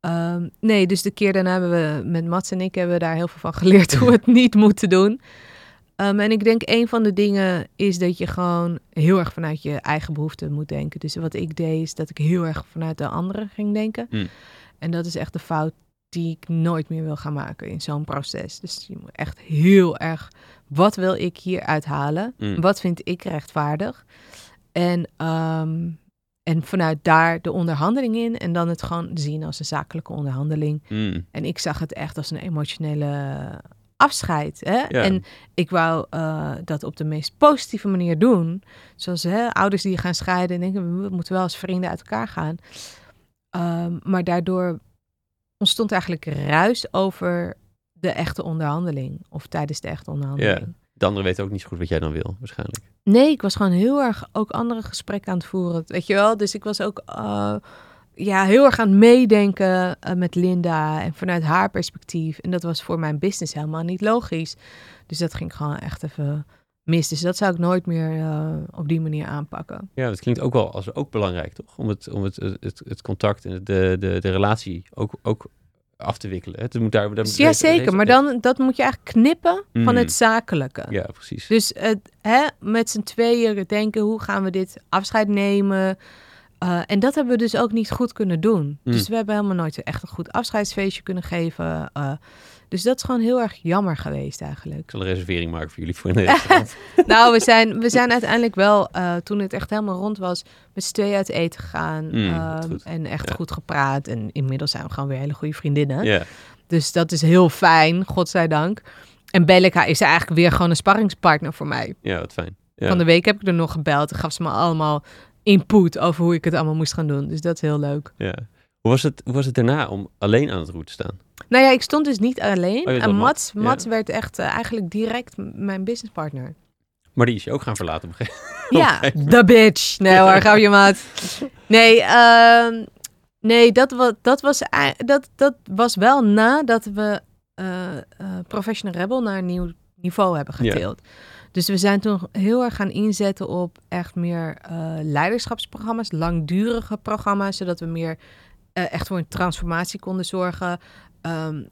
ehm, nee, dus de keer daarna hebben we... Met Mats en ik hebben we daar heel veel van geleerd hoe we het niet moeten doen. Um, en ik denk een van de dingen is dat je gewoon heel erg vanuit je eigen behoeften moet denken. Dus wat ik deed is dat ik heel erg vanuit de anderen ging denken. Mm. En dat is echt de fout die ik nooit meer wil gaan maken in zo'n proces. Dus je moet echt heel erg, wat wil ik hier uithalen? Mm. Wat vind ik rechtvaardig? En, um, en vanuit daar de onderhandeling in en dan het gewoon zien als een zakelijke onderhandeling. Mm. En ik zag het echt als een emotionele afscheid. Hè? Ja. En ik wou uh, dat op de meest positieve manier doen. Zoals hè, ouders die gaan scheiden en denken, we moeten wel als vrienden uit elkaar gaan. Um, maar daardoor ontstond eigenlijk ruis over de echte onderhandeling. Of tijdens de echte onderhandeling. Ja. De anderen weten ook niet zo goed wat jij dan wil, waarschijnlijk. Nee, ik was gewoon heel erg ook andere gesprekken aan het voeren. Weet je wel? Dus ik was ook uh, ja, heel erg aan het meedenken uh, met Linda en vanuit haar perspectief. En dat was voor mijn business helemaal niet logisch. Dus dat ging gewoon echt even mis. Dus dat zou ik nooit meer uh, op die manier aanpakken. Ja, dat klinkt ook wel als ook belangrijk, toch? Om het, om het, het, het contact en de, de, de relatie ook, ook af te wikkelen. Het moet daar, daar ja, zeker. Maar dan dat moet je eigenlijk knippen mm. van het zakelijke. Ja, precies. Dus het, hè, met z'n tweeën denken, hoe gaan we dit afscheid nemen? Uh, en dat hebben we dus ook niet goed kunnen doen. Mm. Dus we hebben helemaal nooit echt een goed afscheidsfeestje kunnen geven. Uh, dus dat is gewoon heel erg jammer geweest eigenlijk. Ik zal een reservering maken voor jullie voor in Nederland. nou, we zijn, we zijn uiteindelijk wel, uh, toen het echt helemaal rond was, met z'n tweeën uit eten gegaan. Mm, um, en echt ja. goed gepraat. En inmiddels zijn we gewoon weer hele goede vriendinnen. Ja. Dus dat is heel fijn, godzijdank. En Belleka is eigenlijk weer gewoon een sparringspartner voor mij. Ja, wat fijn. Ja. Van de week heb ik er nog gebeld en gaf ze me allemaal input over hoe ik het allemaal moest gaan doen. Dus dat is heel leuk. Ja. Hoe was het, hoe was het daarna om alleen aan het roer te staan? Nou ja, ik stond dus niet alleen. Oh, en Mats, Mats ja. werd echt uh, eigenlijk direct mijn businesspartner. Maar die is je ook gaan verlaten op een Ja, de bitch. Nee hoor, gauw je maat. Nee, uh, nee dat, was, dat, was, dat, dat was wel nadat we uh, Professional Rebel naar een nieuw niveau hebben getild. Ja. Dus we zijn toen heel erg gaan inzetten op echt meer leiderschapsprogramma's, langdurige programma's, zodat we meer uh, echt voor een transformatie konden zorgen. Um,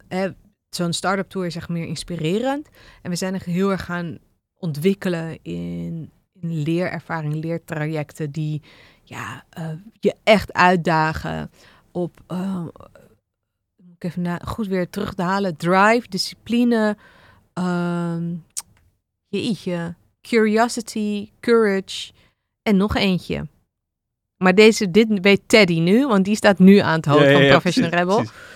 Zo'n start-up tour is echt meer inspirerend. En we zijn echt heel erg gaan ontwikkelen in, in leerervaring, leertrajecten die ja, eh, je echt uitdagen op, uh, moet ik even na, goed weer terug te halen, drive, discipline, ehm, jeetje, curiosity, courage en nog eentje. Maar deze, dit weet Teddy nu, want die staat nu aan het hoofd Ja, van ja, Professional precies, Rebel. precies.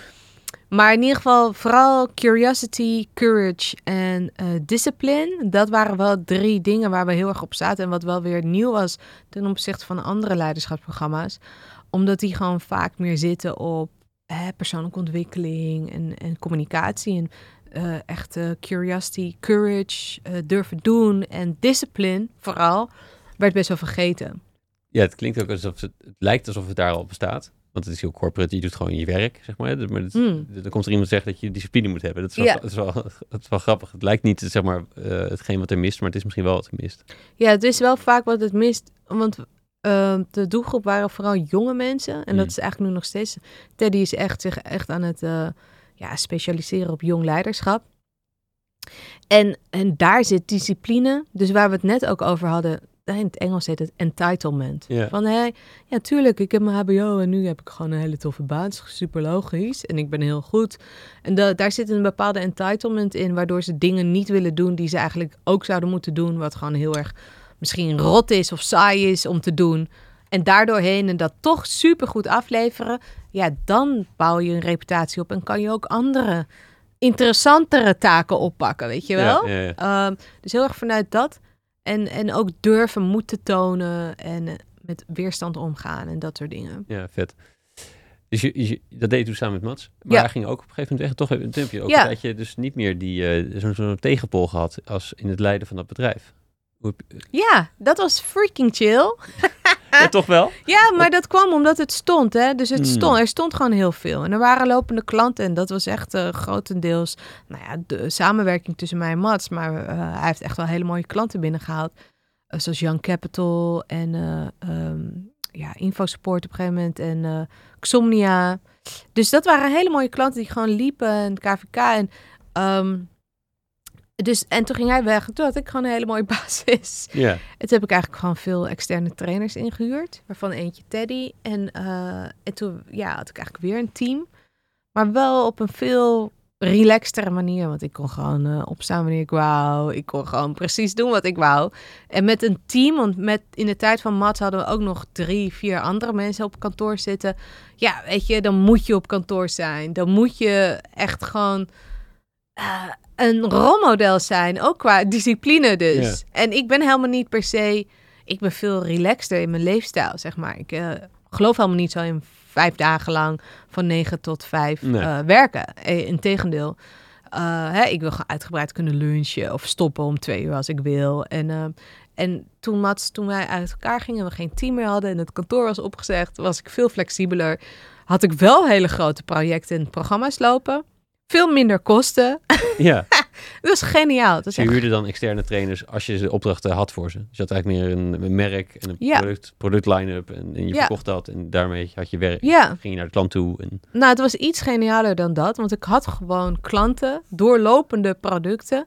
Maar in ieder geval vooral curiosity, courage en eh, discipline. Dat waren wel drie dingen waar we heel erg op zaten. En wat wel weer nieuw was ten opzichte van andere leiderschapsprogramma's. Omdat die gewoon vaak meer zitten op hè, persoonlijke ontwikkeling en, en communicatie. En eh, echt eh, curiosity, courage, durven doen en discipline vooral. Werd best wel vergeten. Ja, het klinkt ook alsof het, het lijkt alsof het daar al bestaat. Want het is heel corporate, je doet gewoon je werk, zeg maar. Dus- Maar het- Mm. dan komt er iemand zeggen dat je discipline moet hebben. Dat is wel, dat is wel, dat is wel grappig. Het lijkt niet, zeg maar, eh, hetgeen wat er mist, maar het is misschien wel wat er mist. Ja, het is wel vaak wat het mist. Want eh, de doelgroep waren vooral jonge mensen. En dat Mm. is eigenlijk nu nog steeds. Teddy is echt zich echt aan het eh, ja, specialiseren op jong leiderschap. En, en daar zit discipline. Dus waar we het net ook over hadden. In het Engels heet het entitlement. Van hé, ja, tuurlijk, ik heb mijn HBO en nu heb ik gewoon een hele toffe baan. Het is super logisch. En ik ben heel goed. En da- daar zit een bepaalde entitlement in, waardoor ze dingen niet willen doen die ze eigenlijk ook zouden moeten doen. Wat gewoon heel erg misschien rot is of saai is om te doen. En daardoor heen en dat toch super goed afleveren. Ja, dan bouw je een reputatie op en kan je ook andere interessantere taken oppakken, weet je wel? Ja, ja, ja. Ehm, dus heel erg vanuit dat. En, en ook durven moeten tonen en eh, met weerstand omgaan en dat soort dingen. Ja, vet. Dus je, je- dat deed je toen samen met Mats. Maar Ja. hij ging ook op een gegeven moment weg. Toch toen heb je ook Ja. een tijdje dus niet meer die, eh, zo'n zo'n tegenpol gehad als in het leiden van dat bedrijf. Hoe je- Ja, dat was freaking chill. ja, toch wel? Ja, maar dat kwam omdat het stond, hè. Dus het Hmm. stond, er stond gewoon heel veel. En er waren lopende klanten en dat was echt eh, grotendeels, nou ja, de samenwerking tussen mij en Mats. Maar eh, hij heeft echt wel hele mooie klanten binnengehaald. Eh, zoals Young Capital en ehm, ja, Infosupport op een gegeven moment en Xomnia. Dus dat waren hele mooie klanten die gewoon liepen en KVK en... ehm, dus, en toen ging hij weg. Toen had ik gewoon een hele mooie basis. Ja. En toen heb ik eigenlijk gewoon veel externe trainers ingehuurd. Waarvan eentje Teddy. En, eh, en toen ja, had ik eigenlijk weer een team. Maar wel op een veel relaxtere manier. Want ik kon gewoon eh, opstaan wanneer ik wou. Ik kon gewoon precies doen wat ik wou. En met een team, want met, in de tijd van Mats hadden we ook nog drie, vier andere mensen op kantoor zitten. Ja, weet je, dan moet je op kantoor zijn. Dan moet je echt gewoon eh, een rolmodel zijn. Ook qua discipline dus. En ik ben helemaal niet per se... Ik ben veel relaxter in mijn leefstijl, zeg maar. Ik eh, geloof helemaal niet zo in vijf dagen lang van negen tot vijf Nee. eh, werken. Eh, Integendeel. Eh, hè, ik wil gewoon uitgebreid kunnen lunchen of stoppen om twee uur als ik wil. En, en toen, Mats, toen wij uit elkaar gingen en we geen team meer hadden en het kantoor was opgezegd, was ik veel flexibeler. Had ik wel hele grote projecten en programma's lopen. Veel minder kosten. ja. Dat was geniaal. Dat is je echt huurde dan externe trainers als je de opdrachten had voor ze. Dus je had eigenlijk meer een, een merk en een Ja. product, product line-up. En, en je Ja. verkocht dat en daarmee had je werk. Ja, Ging je naar de klant toe. En, nou, het was iets genialer dan dat. Want ik had gewoon klanten, doorlopende producten,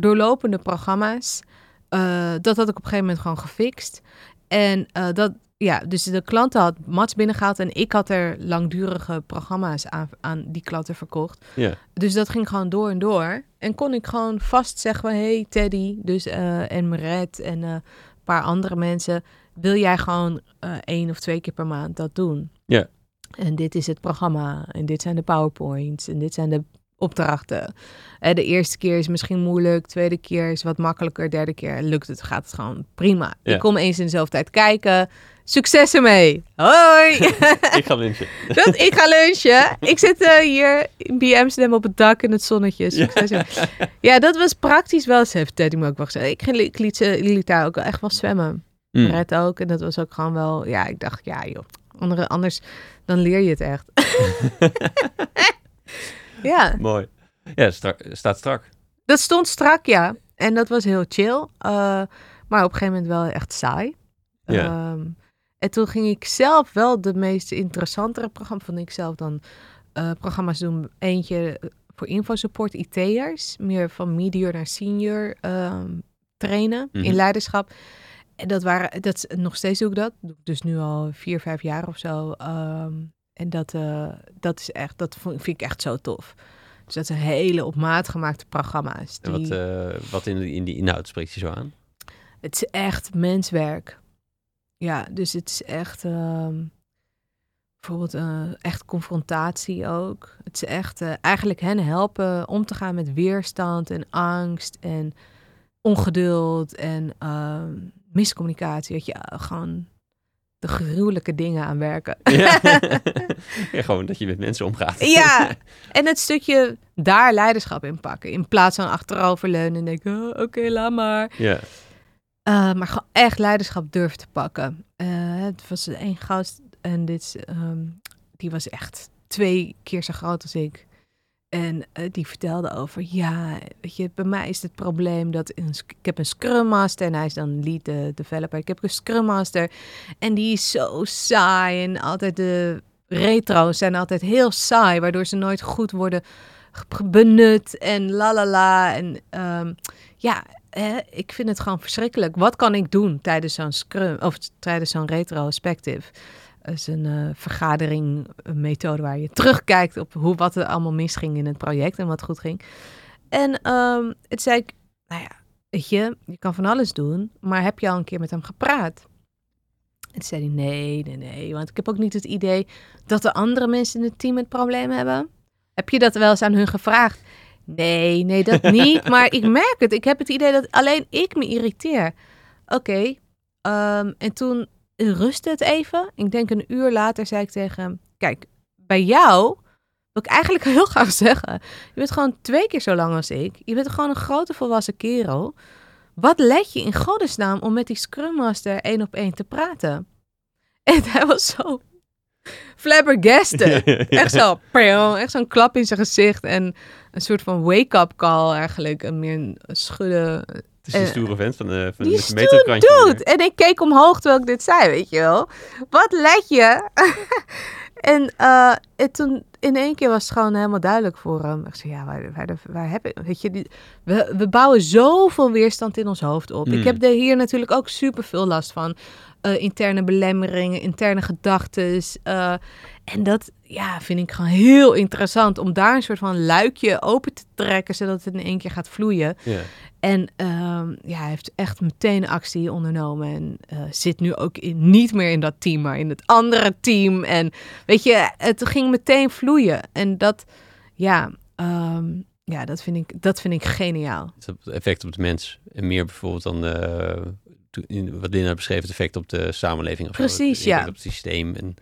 doorlopende programma's. Eh, dat had ik op een gegeven moment gewoon gefixt. En eh, dat, ja, dus de klanten had Mats binnengehaald en ik had er langdurige programma's aan, aan die klanten verkocht. ja. Dus dat ging gewoon door en door. En kon ik gewoon vast zeggen, hey Teddy, dus, eh, en Meret en eh, een paar andere mensen, wil jij gewoon eh, één of twee keer per maand dat doen? Ja. En dit is het programma, en dit zijn de powerpoints, en dit zijn de opdrachten. De eerste keer is misschien moeilijk, tweede keer is wat makkelijker, derde keer lukt het, gaat het gewoon prima. Ja. Ik kom eens in dezelfde tijd kijken. Succes ermee. Hoi! ik ga lunchen. Dat, ik ga lunchen. Ik zit eh, hier in bij Amsterdam op het dak in het zonnetje. Succes. Ja, ja dat was praktisch wel. Ze heeft Teddy me ook wel gezegd. Ik, ik liet, ze, liet daar ook wel echt wel zwemmen. Mm. Red ook. En dat was ook gewoon wel... Ja, ik dacht, ja joh. Andere, anders dan leer je het echt. ja, Mooi. Ja, strak, staat strak. dat stond strak, ja. En dat was heel chill. Eh, maar op een gegeven moment wel echt saai. Ja. Ehm, en toen ging ik zelf wel de meest interessantere programma's, vond ik zelf dan, eh, programma's doen. Eentje voor infosupport IT'ers, meer van medior naar senior ehm, trainen Mhm. in leiderschap. En dat waren, dat nog steeds doe ik dat. Doe ik dus nu al vier, vijf jaar of zo. Ehm, en dat, eh, dat is echt, dat vind ik echt zo tof. Dus dat zijn hele op maat gemaakte programma's. En wat, die- eh, wat in, in die inhoud spreekt je zo aan? Het is echt menswerk. Ja, dus het is echt ehm, bijvoorbeeld eh, echt confrontatie ook. Het is echt eh, eigenlijk hen helpen om te gaan met weerstand en angst en ongeduld en ehm, miscommunicatie. Dat je eh, gewoon de gruwelijke dingen aan werken. Ja. ja, gewoon dat je met mensen omgaat. Ja, en het stukje daar leiderschap in pakken. In plaats van achteroverleunen en denken, oh, oké, laat maar. ja. Uh, maar gewoon echt leiderschap durven te pakken. Uh, het was één gast en dit, um, die was echt twee keer zo groot als ik. En uh, die vertelde over, ja, weet je, bij mij is het probleem dat ik heb een Scrum Master en hij is dan lead developer. Ik heb een Scrum Master en die is zo saai en altijd de retro's zijn altijd heel saai, waardoor ze nooit goed worden benut en la la la. En um, ja, eh, ik vind het gewoon verschrikkelijk. Wat kan ik doen tijdens zo'n scrum of tijdens zo'n retrospective? Dat is een uh, vergadering, methode waar je terugkijkt op hoe, wat er allemaal misging in het project en wat goed ging. En um, het zei ik, nou ja, weet je, je kan van alles doen, maar heb je al een keer met hem gepraat? En zei hij, nee, nee, nee, want ik heb ook niet het idee dat de andere mensen in het team het probleem hebben. Heb je dat wel eens aan hun gevraagd? Nee, nee, dat niet. maar ik merk het. Ik heb het idee dat alleen ik me irriteer. Oké. Um, en toen rustte het even. Ik denk een uur later zei ik tegen hem... Kijk, bij jou wil ik eigenlijk heel graag zeggen... Je bent gewoon twee keer zo lang als ik. Je bent gewoon een grote volwassen kerel. Wat let je in godesnaam om met die Scrum Master één op één te praten? En hij was zo flabbergasted. Echt zo, echt zo'n klap in zijn gezicht en een soort van wake-up call eigenlijk. En meer een schudden. Het is die stoere vent van de, van die de metrokrantje. Dude. En ik keek omhoog terwijl ik dit zei, weet je wel. Wat let je? en, uh, en toen in één keer was het gewoon helemaal duidelijk voor hem. Ik zei, ja, waar, heb ik... Weet je, die, we, we bouwen zoveel weerstand in ons hoofd op. Mm. Ik heb er hier natuurlijk ook super veel last van. Uh, interne belemmeringen, interne gedachten. Uh, en dat ja, vind ik gewoon heel interessant om daar een soort van luikje open te trekken, zodat het in één keer gaat vloeien. En um, ja, hij heeft echt meteen actie ondernomen en uh, zit nu ook in, niet meer in dat team, maar in het andere team. En weet je, het ging meteen vloeien. En dat, ja, um, ja dat, vind ik, dat vind ik geniaal. Het effect op de mens. En meer bijvoorbeeld dan uh, in, wat Lina beschreef, het effect op de samenleving. Of Precies, zo, ja. Op het systeem. En...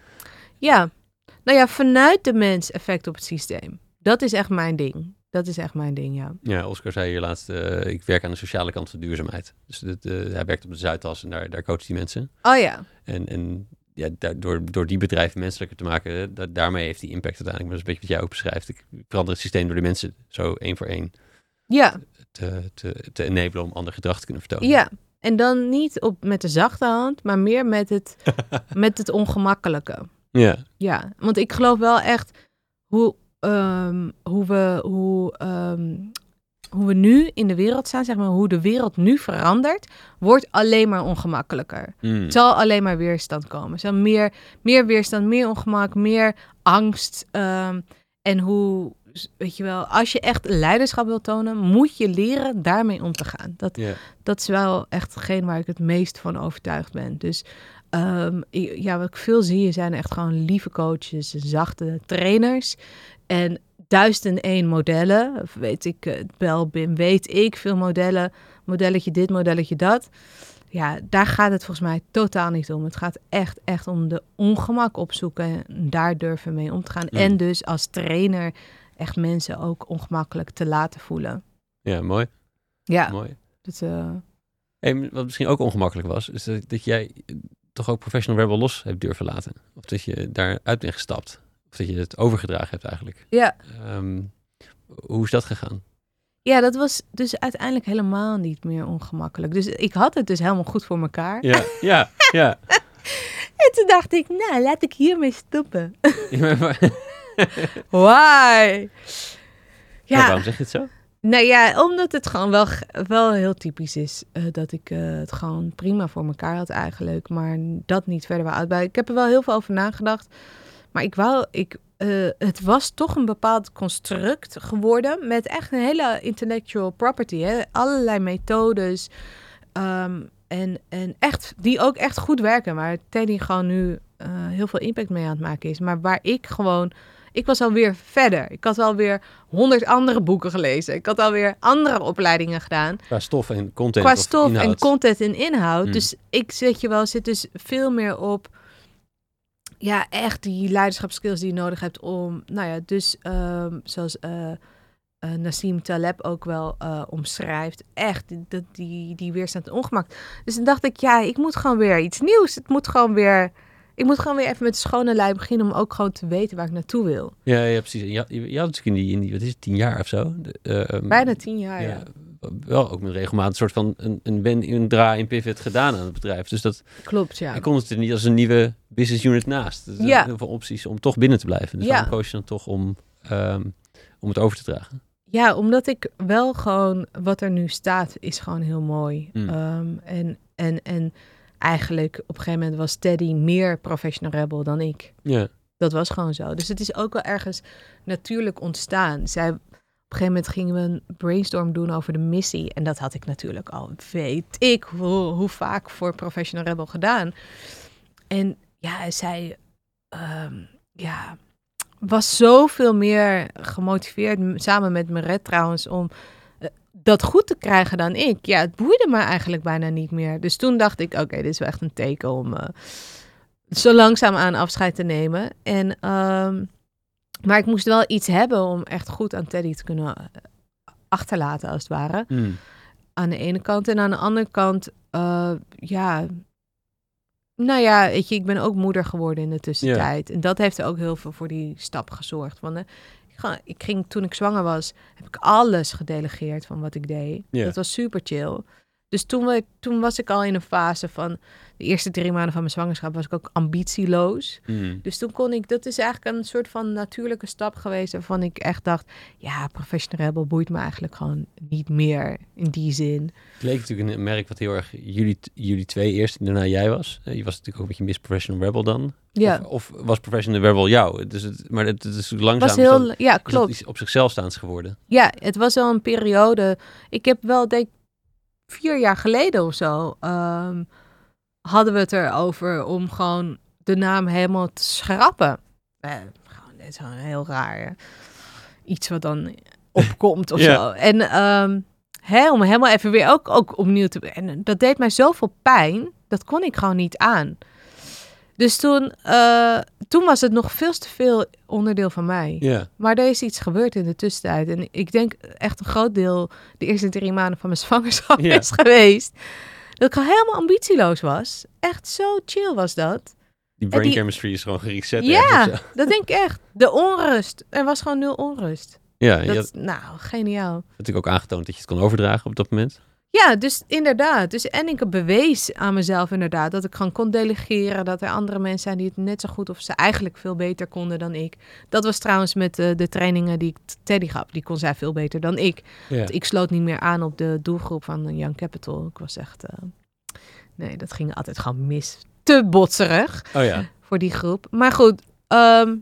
Ja, nou ja, vanuit de mens effect op het systeem. Dat is echt mijn ding. Dat is echt mijn ding, ja. Ja, Oscar zei hier laatst, uh, ik werk aan de sociale kant van duurzaamheid. Dus dit, uh, hij werkt op de Zuidas en daar, daar coacht hij mensen. Oh ja. En, en ja, door, door die bedrijven menselijker te maken, da, daarmee heeft die impact uiteindelijk. Maar dat is een beetje wat jij ook beschrijft. Ik verander het systeem door de mensen zo één voor één ja. te, te, te enablen om ander gedrag te kunnen vertonen. Ja, en dan niet op, met de zachte hand, maar meer met het, met het ongemakkelijke. Ja. Ja, want ik geloof wel echt hoe, um, hoe, we, hoe, um, hoe we nu in de wereld staan, zeg maar, hoe de wereld nu verandert, wordt alleen maar ongemakkelijker. Mm. Het zal alleen maar weerstand komen. Er zal meer, meer weerstand, meer ongemak, meer angst. Um, en hoe, weet je wel, als je echt leiderschap wil tonen, moet je leren daarmee om te gaan. Dat, yeah. dat is wel echt hetgeen waar ik het meest van overtuigd ben. Dus Um, ja, wat ik veel zie, zijn echt gewoon lieve coaches, zachte trainers. En duizend en één modellen. Of weet ik, wel, BIM weet ik veel modellen. Modelletje dit, modelletje dat. Ja, daar gaat het volgens mij totaal niet om. Het gaat echt, echt om de ongemak opzoeken en daar durven mee om te gaan. Mm. En dus als trainer echt mensen ook ongemakkelijk te laten voelen. Ja, mooi. Ja. Mooi. Dat, uh... hey, wat misschien ook ongemakkelijk was, is dat, dat jij toch ook Professional Rebel los hebt durven laten. Of dat je daaruit bent gestapt. Of dat je het overgedragen hebt eigenlijk. Ja. Um, hoe is dat gegaan? Ja, dat was dus uiteindelijk helemaal niet meer ongemakkelijk. Dus ik had het dus helemaal goed voor elkaar. Ja, ja, ja. en toen dacht ik, nou, laat ik hiermee stoppen. ja, maar, Why? ja. waarom zeg je het zo? Nou ja, omdat het gewoon wel, wel heel typisch is. eh, dat ik eh, het gewoon prima voor elkaar had eigenlijk. Maar dat niet verder wou uitbouwen. Ik heb er wel heel veel over nagedacht. Maar ik wou, ik, eh, het was toch een bepaald construct geworden. Met echt een hele intellectual property. Hè? Allerlei methodes. ehm, en, en echt, die ook echt goed werken. Waar Teddy gewoon nu heel veel impact mee aan het maken is. Maar waar ik gewoon... Ik was alweer verder. Ik had alweer honderd andere boeken gelezen. Ik had alweer andere opleidingen gedaan. Qua stof en content. Qua of stof en content en inhoud. Hmm. Dus ik zit je wel, zit dus veel meer op. Ja, echt die leiderschapskills die je nodig hebt om. Nou ja, dus ehm, zoals eh, Nassim Taleb ook wel eh, omschrijft. Echt, die, dat- die, die weerstand en ongemak. Dus dan dacht ik, ja, ik moet gewoon weer iets nieuws. Het moet gewoon weer. Ik moet gewoon weer even met schone lijn beginnen om ook gewoon te weten waar ik naartoe wil. Ja, ja, precies. En Je, had- je, je had natuurlijk in die, in die, wat is het, tien jaar of zo? De, eh, ehm, Bijna tien jaar. ja, Ja, wel ook met regelmaat een soort van een, een, wen- een draai, een pivot gedaan aan het bedrijf. Dus dat, klopt, ja. ik kon het er niet als een nieuwe business unit naast. Dus er Ja. zijn heel veel opties om toch binnen te blijven. Dus Ja. waarom koos je dan toch om, ehm, om het over te dragen? Ja, omdat ik wel gewoon, wat er nu staat, is gewoon heel mooi. Mm. Ehm, en, en, en eigenlijk op een gegeven moment was Teddy meer professional rebel dan ik. Ja, Dat was gewoon zo. Dus het is ook wel ergens natuurlijk ontstaan. Zij, op een gegeven moment gingen we een brainstorm doen over de missie. En dat had ik natuurlijk al, weet ik, hoe, hoe vaak voor Professional Rebel gedaan. En ja, zij ehm, ja, was zoveel meer gemotiveerd, samen met Meret trouwens, om dat goed te krijgen dan ik. Ja, het boeide me eigenlijk bijna niet meer. Dus toen dacht ik, oké, dit is wel echt een teken om eh, zo langzaam aan afscheid te nemen. En, ehm, maar ik moest wel iets hebben om echt goed aan Teddy te kunnen eh, achterlaten, als het ware. Mm. Aan de ene kant. En aan de andere kant, eh, ja. Nou ja, weet je, ik ben ook moeder geworden in de tussentijd. En dat heeft er ook heel veel voor die stap gezorgd. Want eh, ik, ging, toen ik zwanger was, heb ik alles gedelegeerd van wat ik deed. Dat was super chill. Dus toen, we, toen was ik al in een fase van de eerste drie maanden van mijn zwangerschap was ik ook ambitieloos. Mm. Dus toen kon ik, dat is eigenlijk een soort van natuurlijke stap geweest waarvan ik echt dacht, ja, professional rebel boeit me eigenlijk gewoon niet meer in die zin. Het leek natuurlijk een merk wat heel erg jullie, jullie twee eerst daarna jij was. Eh, Je was natuurlijk ook een beetje Miss Professional Rebel dan. Ja, Of, of was Professional Rebel jou? Dus het, maar het, het is langzaam was heel, ja, klopt. op zichzelf staans geworden. Ja, het was wel een periode. Ik heb wel, denk vier jaar geleden of zo, ehm, hadden we het erover om gewoon de naam helemaal te schrappen. Eh, gewoon, dit is gewoon heel raar. hè. Iets wat dan opkomt of Ja. zo. En hè, om helemaal even weer ook, ook opnieuw te... En dat deed mij zoveel pijn, dat kon ik gewoon niet aan. Dus toen, eh, toen was het nog veel te veel onderdeel van mij. Maar er is iets gebeurd in de tussentijd. En ik denk echt een groot deel de eerste drie maanden van mijn zwangerschap is geweest. Dat ik al helemaal ambitieloos was. Echt zo chill was dat. Die brain die- chemistry is gewoon gereset. Ja. of zo. Dat denk ik echt. De onrust. Er was gewoon nul onrust. Ja, Dat, had nou, geniaal. natuurlijk ook aangetoond dat je het kon overdragen op dat moment. Ja, dus inderdaad. Dus, en ik bewees aan mezelf inderdaad dat ik gewoon kon delegeren. Dat er andere mensen zijn die het net zo goed of ze eigenlijk veel beter konden dan ik. Dat was trouwens met eh, de trainingen die ik Teddy gaf. Die kon zij veel beter dan ik. Ja. Want Ik sloot niet meer aan op de doelgroep van Young Capital. Ik was echt... eh, nee, dat ging altijd gewoon mis. Te botserig Oh ja. voor die groep. Maar goed, ehm,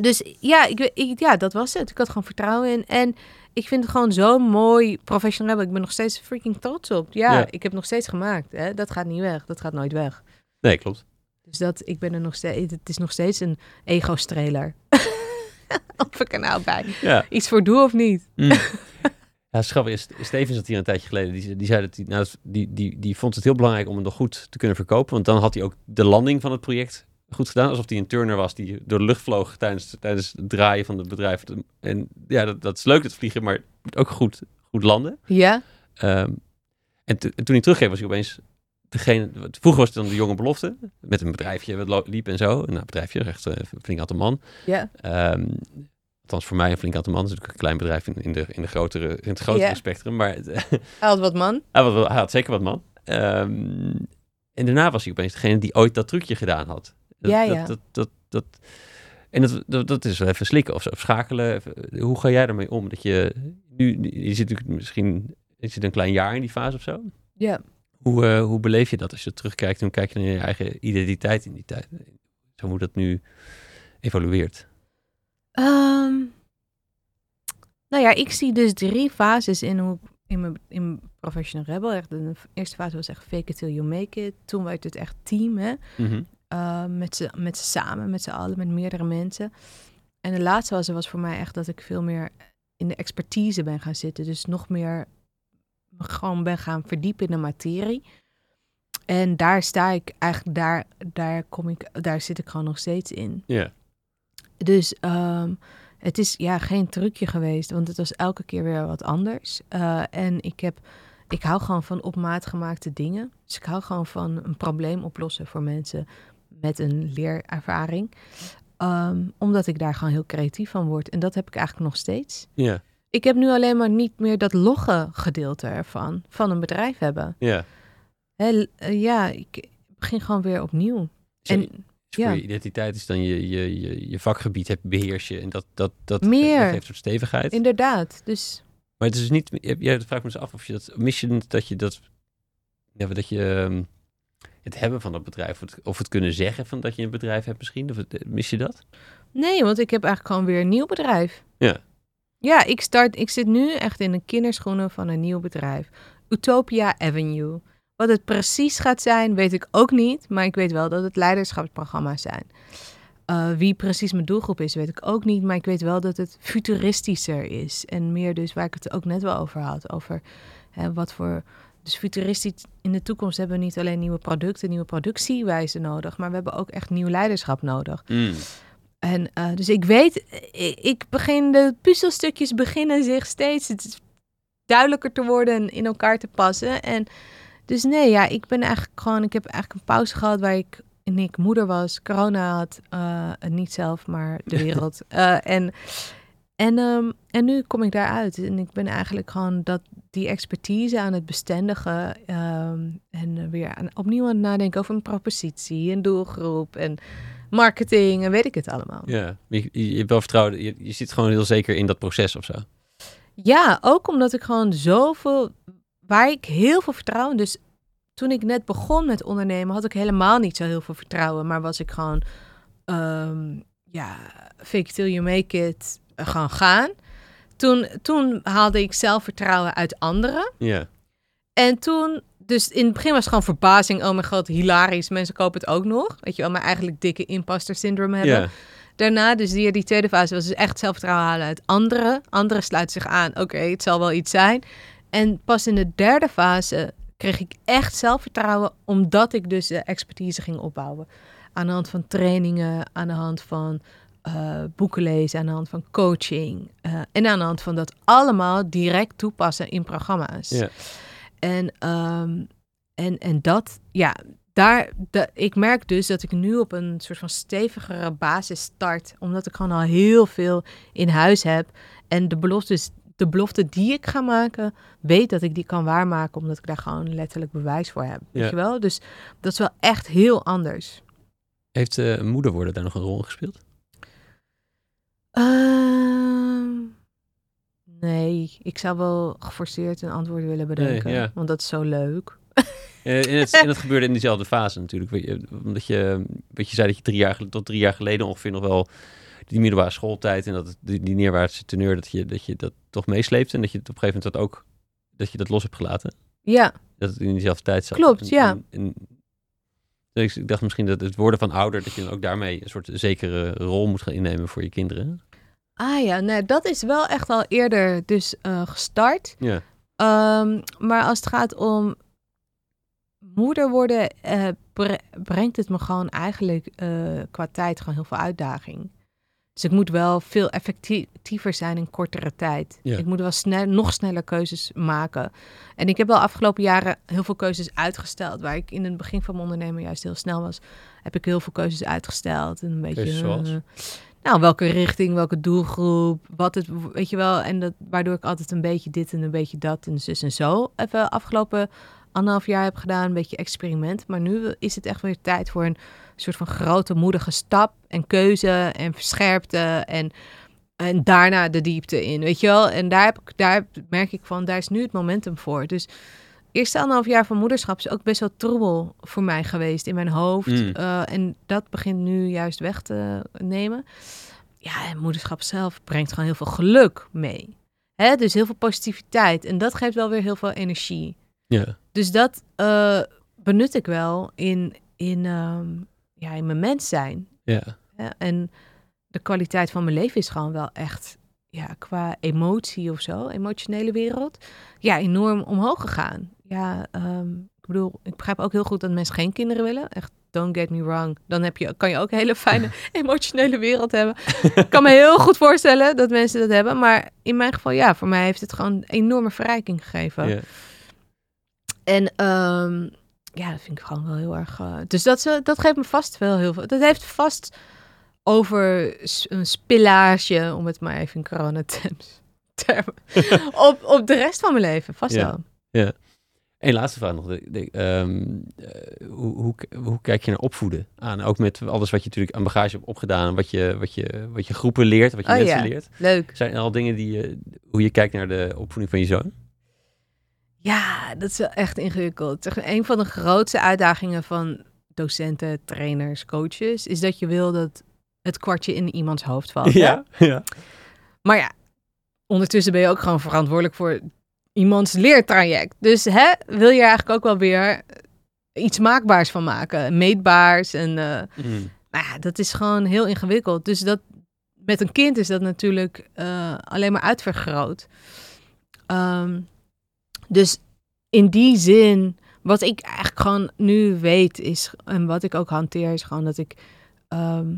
dus ja, ik, ik, ja, dat was het. Ik had gewoon vertrouwen in. En ik vind het gewoon zo mooi professioneel. Ik ben nog steeds freaking trots op. Ja, Ja. ik heb nog steeds gemaakt. Hè? Dat gaat niet weg. Dat gaat nooit weg. Nee, klopt. Dus dat, ik ben er nog steeds... Het is nog steeds een ego-streler. of ik er nou bij Ja. iets voor doe of niet. Mm. Ja, schappig is. Steven zat hier een tijdje geleden. Die, die zei dat hij, nou, die, die, die vond het heel belangrijk om het nog goed te kunnen verkopen. Want dan had hij ook de landing van het project goed gedaan. Alsof hij een turner was die door de lucht vloog tijdens, tijdens het draaien van het bedrijf. En ja, dat, dat is leuk het vliegen, maar ook goed, goed landen. Ja? Ehm, en, to- en toen hij teruggeef was hij opeens degene... Vroeger was het dan de jonge belofte. Met een bedrijfje wat liep en zo. Nou, een bedrijfje, echt eh, een flink aantal man. Ja. Ehm, althans voor mij een flink aantal man. Dat is natuurlijk een klein bedrijf in, in, de, in, de grotere, in het grotere spectrum. Maar Hij had wat man. hij, had, wel- hij had zeker wat man. Ehm, en daarna was hij opeens degene die ooit dat trucje gedaan had. Dat, Ja, ja. Dat, dat, dat, En dat, dat, dat is wel even slikken of, zo, of schakelen. Even- Hoe ga jij daarmee om? Dat je nu, je zit natuurlijk misschien je zit een klein jaar in die fase of zo. Ja. Hoe, eh, hoe beleef je dat als je terugkijkt? Hoe kijk je naar je eigen identiteit in die tijd? Zo hoe dat nu evolueert. Ehm, nou ja, ik zie dus drie fases in hoe in mijn, in mijn Professional Rebel. Echt, de eerste fase was echt fake it till you make it. Toen werd het echt team, hè. Mhm. Uh, met z'n met samen, met z'n allen, met meerdere mensen. En de laatste fase was voor mij echt dat ik veel meer in de expertise ben gaan zitten. Dus nog meer me gewoon ben gaan verdiepen in de materie. En daar sta ik eigenlijk, daar, daar, kom ik, daar zit ik gewoon nog steeds in. Ja. Dus ehm, het is ja geen trucje geweest, want het was elke keer weer wat anders. Uh, en ik heb, ik hou gewoon van op maat gemaakte dingen. Dus ik hou gewoon van een probleem oplossen voor mensen met een leerervaring. Um, omdat ik daar gewoon heel creatief van word. En dat heb ik eigenlijk nog steeds. Ja. Ik heb nu alleen maar niet meer dat logge gedeelte ervan, van een bedrijf hebben. Ja. He, uh, ja, ik begin gewoon weer opnieuw. En dus voor ja. je identiteit is dan je, je, je, je vakgebied heb beheers je. En dat, dat, dat, Meer. dat geeft een soort stevigheid. inderdaad, dus Maar het is dus niet... Ja, dat vraag ik me dus af of je dat... Mis je dat je dat... Ja, dat je... um, het hebben van dat bedrijf, of het, kunnen zeggen van dat je een bedrijf hebt misschien, of het, mis je dat? Nee, want ik heb eigenlijk gewoon weer een nieuw bedrijf. Ja. Ja, ik, start, ik zit nu echt in de kinderschoenen van een nieuw bedrijf. Utopia Avenue. Wat het precies gaat zijn, weet ik ook niet. Maar ik weet wel dat het leiderschapsprogramma's zijn. Uh, wie precies mijn doelgroep is, weet ik ook niet. Maar ik weet wel dat het futuristischer is. En meer dus waar ik het ook net wel over had. Over hè, wat voor... Dus futuristisch in de toekomst hebben we niet alleen nieuwe producten, nieuwe productiewijzen nodig. Maar we hebben ook echt nieuw leiderschap nodig. Mm. En uh, dus ik weet, ik, ik, begin, de puzzelstukjes beginnen zich steeds duidelijker te worden en in elkaar te passen. En dus nee, ja, ik ben eigenlijk gewoon, ik heb eigenlijk een pauze gehad waar ik en ik moeder was, corona had, uh, niet zelf, maar de wereld. uh, en, en, um, en nu kom ik daaruit. En ik ben eigenlijk gewoon dat, die expertise aan het bestendigen um, en weer aan, opnieuw aan het nadenken over een propositie, een doelgroep en marketing en weet ik het allemaal. Ja, je, je hebt wel vertrouwen, je, je zit gewoon heel zeker in dat proces of zo. Ja, ook omdat ik gewoon zoveel, waar ik heel veel vertrouwen, dus toen ik net begon met ondernemen, had ik helemaal niet zo heel veel vertrouwen. Maar was ik gewoon, um, ja, fake till you make it, gewoon gaan. Toen, toen haalde ik zelfvertrouwen uit anderen. Ja. En toen, dus in het begin was het gewoon verbazing. Oh mijn god, hilarisch, mensen kopen het ook nog. Weet je wel, maar eigenlijk dikke imposter syndrome hebben. Ja. Daarna, dus die, die tweede fase, was dus echt zelfvertrouwen halen uit anderen. Anderen sluiten zich aan, oké, okay, het zal wel iets zijn. En pas in de derde fase kreeg ik echt zelfvertrouwen, omdat ik dus de expertise ging opbouwen. Aan de hand van trainingen, aan de hand van uh, boeken lezen, aan de hand van coaching. Uh, en aan de hand van dat allemaal direct toepassen in programma's. Ja. En, um, en, en dat, ja, daar, de, ik merk dus dat ik nu op een soort van stevigere basis start, omdat ik gewoon al heel veel in huis heb. En de beloftes de belofte die ik ga maken, weet dat ik die kan waarmaken, omdat ik daar gewoon letterlijk bewijs voor heb. Weet je wel? Dus dat is wel echt heel anders. Heeft uh, moeder worden daar nog een rol in gespeeld? Uh, nee, ik zou wel geforceerd een antwoord willen bedenken, Nee, ja. want dat is zo leuk. En, het, en het gebeurde in diezelfde fase natuurlijk. Omdat je, wat je zei dat je drie jaar, tot drie jaar geleden ongeveer nog wel die middelbare schooltijd en dat die, die neerwaartse teneur, dat je, dat je dat toch meesleept en dat je het op een gegeven moment dat ook, dat je dat los hebt gelaten. Ja, Dat het in diezelfde tijd zat. Klopt, En- ja. en- en- dus ik dacht misschien dat het worden van ouder, dat je dan ook daarmee een soort zekere rol moet gaan innemen voor je kinderen. ah ja, nee, dat is wel echt al eerder dus uh, gestart. Ja, Um, maar als het gaat om moeder worden, uh, bre brengt het me gewoon eigenlijk uh, qua tijd gewoon heel veel uitdaging. Dus ik moet wel veel effectiever zijn in kortere tijd. Ja. Ik moet wel snel, nog sneller keuzes maken. En ik heb wel afgelopen jaren heel veel keuzes uitgesteld. Waar ik in het begin van mijn ondernemen juist heel snel was, heb ik heel veel keuzes uitgesteld. En een beetje. Uh, nou, welke richting, welke doelgroep, wat het, weet je wel. En dat, waardoor ik altijd een beetje dit en een beetje dat en zus en zo even afgelopen anderhalf jaar heb gedaan, een beetje experiment. Maar nu is het echt weer tijd voor een soort van grote moedige stap en keuze en verscherpte en, en daarna de diepte in, weet je wel. En daar, heb ik, daar merk ik van, daar is nu het momentum voor. Dus eerste anderhalf jaar van moederschap is ook best wel troebel voor mij geweest in mijn hoofd. Mm. Uh, en dat begint nu juist weg te nemen. Ja, en moederschap zelf brengt gewoon heel veel geluk mee. Hè? Dus heel veel positiviteit. En dat geeft wel weer heel veel energie. Ja. Dus dat uh, benut ik wel in, in, um, ja, in mijn mens zijn. Ja. Ja, en de kwaliteit van mijn leven is gewoon wel echt, ja, qua emotie of zo, emotionele wereld, ja, enorm omhoog gegaan. Ja, um, ik bedoel, ik begrijp ook heel goed dat mensen geen kinderen willen. Echt, don't get me wrong. Dan heb je, kan je ook een hele fijne emotionele wereld hebben. ik kan me heel goed voorstellen dat mensen dat hebben. Maar in mijn geval, ja, voor mij heeft het gewoon een enorme verrijking gegeven. Ja. En um, ja, dat vind ik gewoon wel heel erg. Uh, dus dat, uh, dat geeft me vast wel heel veel. Dat heeft vast over een spillage, om het maar even in coronaterms termen, op, op de rest van mijn leven. Vast Ja. wel. Ja. Eén laatste vraag nog. De, de, ehm, eh, hoe, hoe, hoe kijk je naar opvoeden aan? Ook met alles wat je natuurlijk aan bagage hebt opgedaan, wat je, wat je, wat je groepen leert, wat je Oh, mensen ja. leert. Leuk. Zijn er al dingen die je, hoe je kijkt naar de opvoeding van je zoon? Ja, dat is wel echt ingewikkeld. Een van de grootste uitdagingen van docenten, trainers, coaches, is dat je wil dat het kwartje in iemands hoofd valt. hè? ja. Maar ja, ondertussen ben je ook gewoon verantwoordelijk voor iemands leertraject. Dus hè, wil je er eigenlijk ook wel weer iets maakbaars van maken, meetbaars. En eh, Mm. nou ja, dat is gewoon heel ingewikkeld. Dus dat, met een kind is dat natuurlijk eh, alleen maar uitvergroot. Ehm, dus in die zin, wat ik eigenlijk gewoon nu weet is, en wat ik ook hanteer, is gewoon dat ik ehm,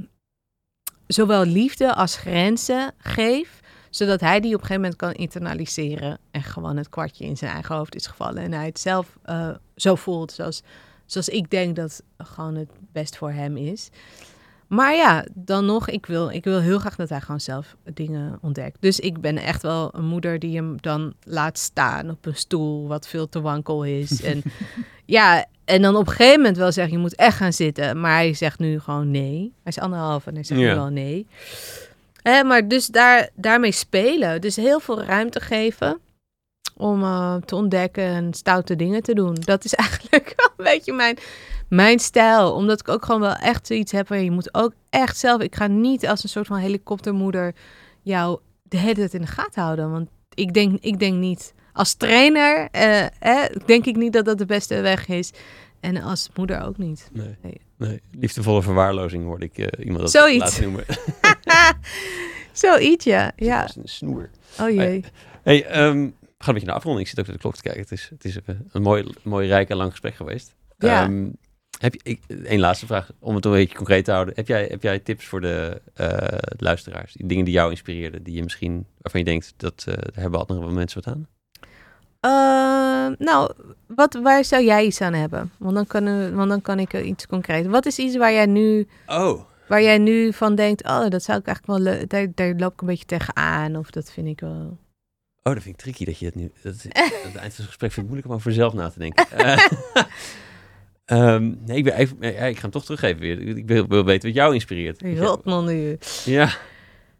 zowel liefde als grenzen geef, zodat hij die op een gegeven moment kan internaliseren en gewoon het kwartje in zijn eigen hoofd is gevallen en hij het zelf eh, zo voelt zoals, zoals ik denk dat gewoon het best voor hem is. Maar ja, dan nog, ik wil, ik wil heel graag dat hij gewoon zelf dingen ontdekt. Dus ik ben echt wel een moeder die hem dan laat staan op een stoel, wat veel te wankel is. En ja, en dan op een gegeven moment wel zeggen, je moet echt gaan zitten. Maar hij zegt nu gewoon nee. Hij is anderhalf en hij zegt Ja. nu wel nee. Maar dus daar, daarmee spelen. Dus heel veel ruimte geven om eh, te ontdekken en stoute dingen te doen. Dat is eigenlijk wel een beetje mijn, mijn stijl. Omdat ik ook gewoon wel echt zoiets heb je moet ook echt zelf... Ik ga niet als een soort van helikoptermoeder jou de hele tijd in de gaten houden. Want ik denk, ik denk niet... Als trainer eh, eh, denk ik niet dat dat de beste weg is. En als moeder ook niet. Nee. Nee. nee. Liefdevolle verwaarlozing hoorde ik eh, iemand dat Zoiets. laten noemen. Zoiets, ja. ja. Dat is een snoer. Oh jee. Hey, ehm, we gaan een beetje naar afronding. Ik zit ook naar de klok te kijken. Het is, het is een, een mooi, mooi, rijk en lang gesprek geweest. Ja. Ehm, heb je, ik, één laatste vraag, om het een beetje concreet te houden. Heb jij, heb jij tips voor de eh, luisteraars? Die dingen die jou inspireerden, die je misschien, waarvan je denkt, dat eh, daar hebben andere mensen wat aan? Eh, nou, wat, waar zou jij iets aan hebben? Want dan, kan, want dan kan ik er iets concreet. Wat is iets waar jij nu, Oh. waar jij nu van denkt... oh, dat zou ik eigenlijk wel leuk... Daar, daar loop ik een beetje tegenaan. Of dat vind ik wel... Oh, dat vind ik tricky dat je het nu... Dat is, aan het eind van het gesprek vind ik moeilijk om over zelf na te denken. Eh, ehm, nee, ik, ben even, ja, ik ga hem toch teruggeven weer. Ik wil, wil weten wat jou inspireert. Rot man nu. Ja.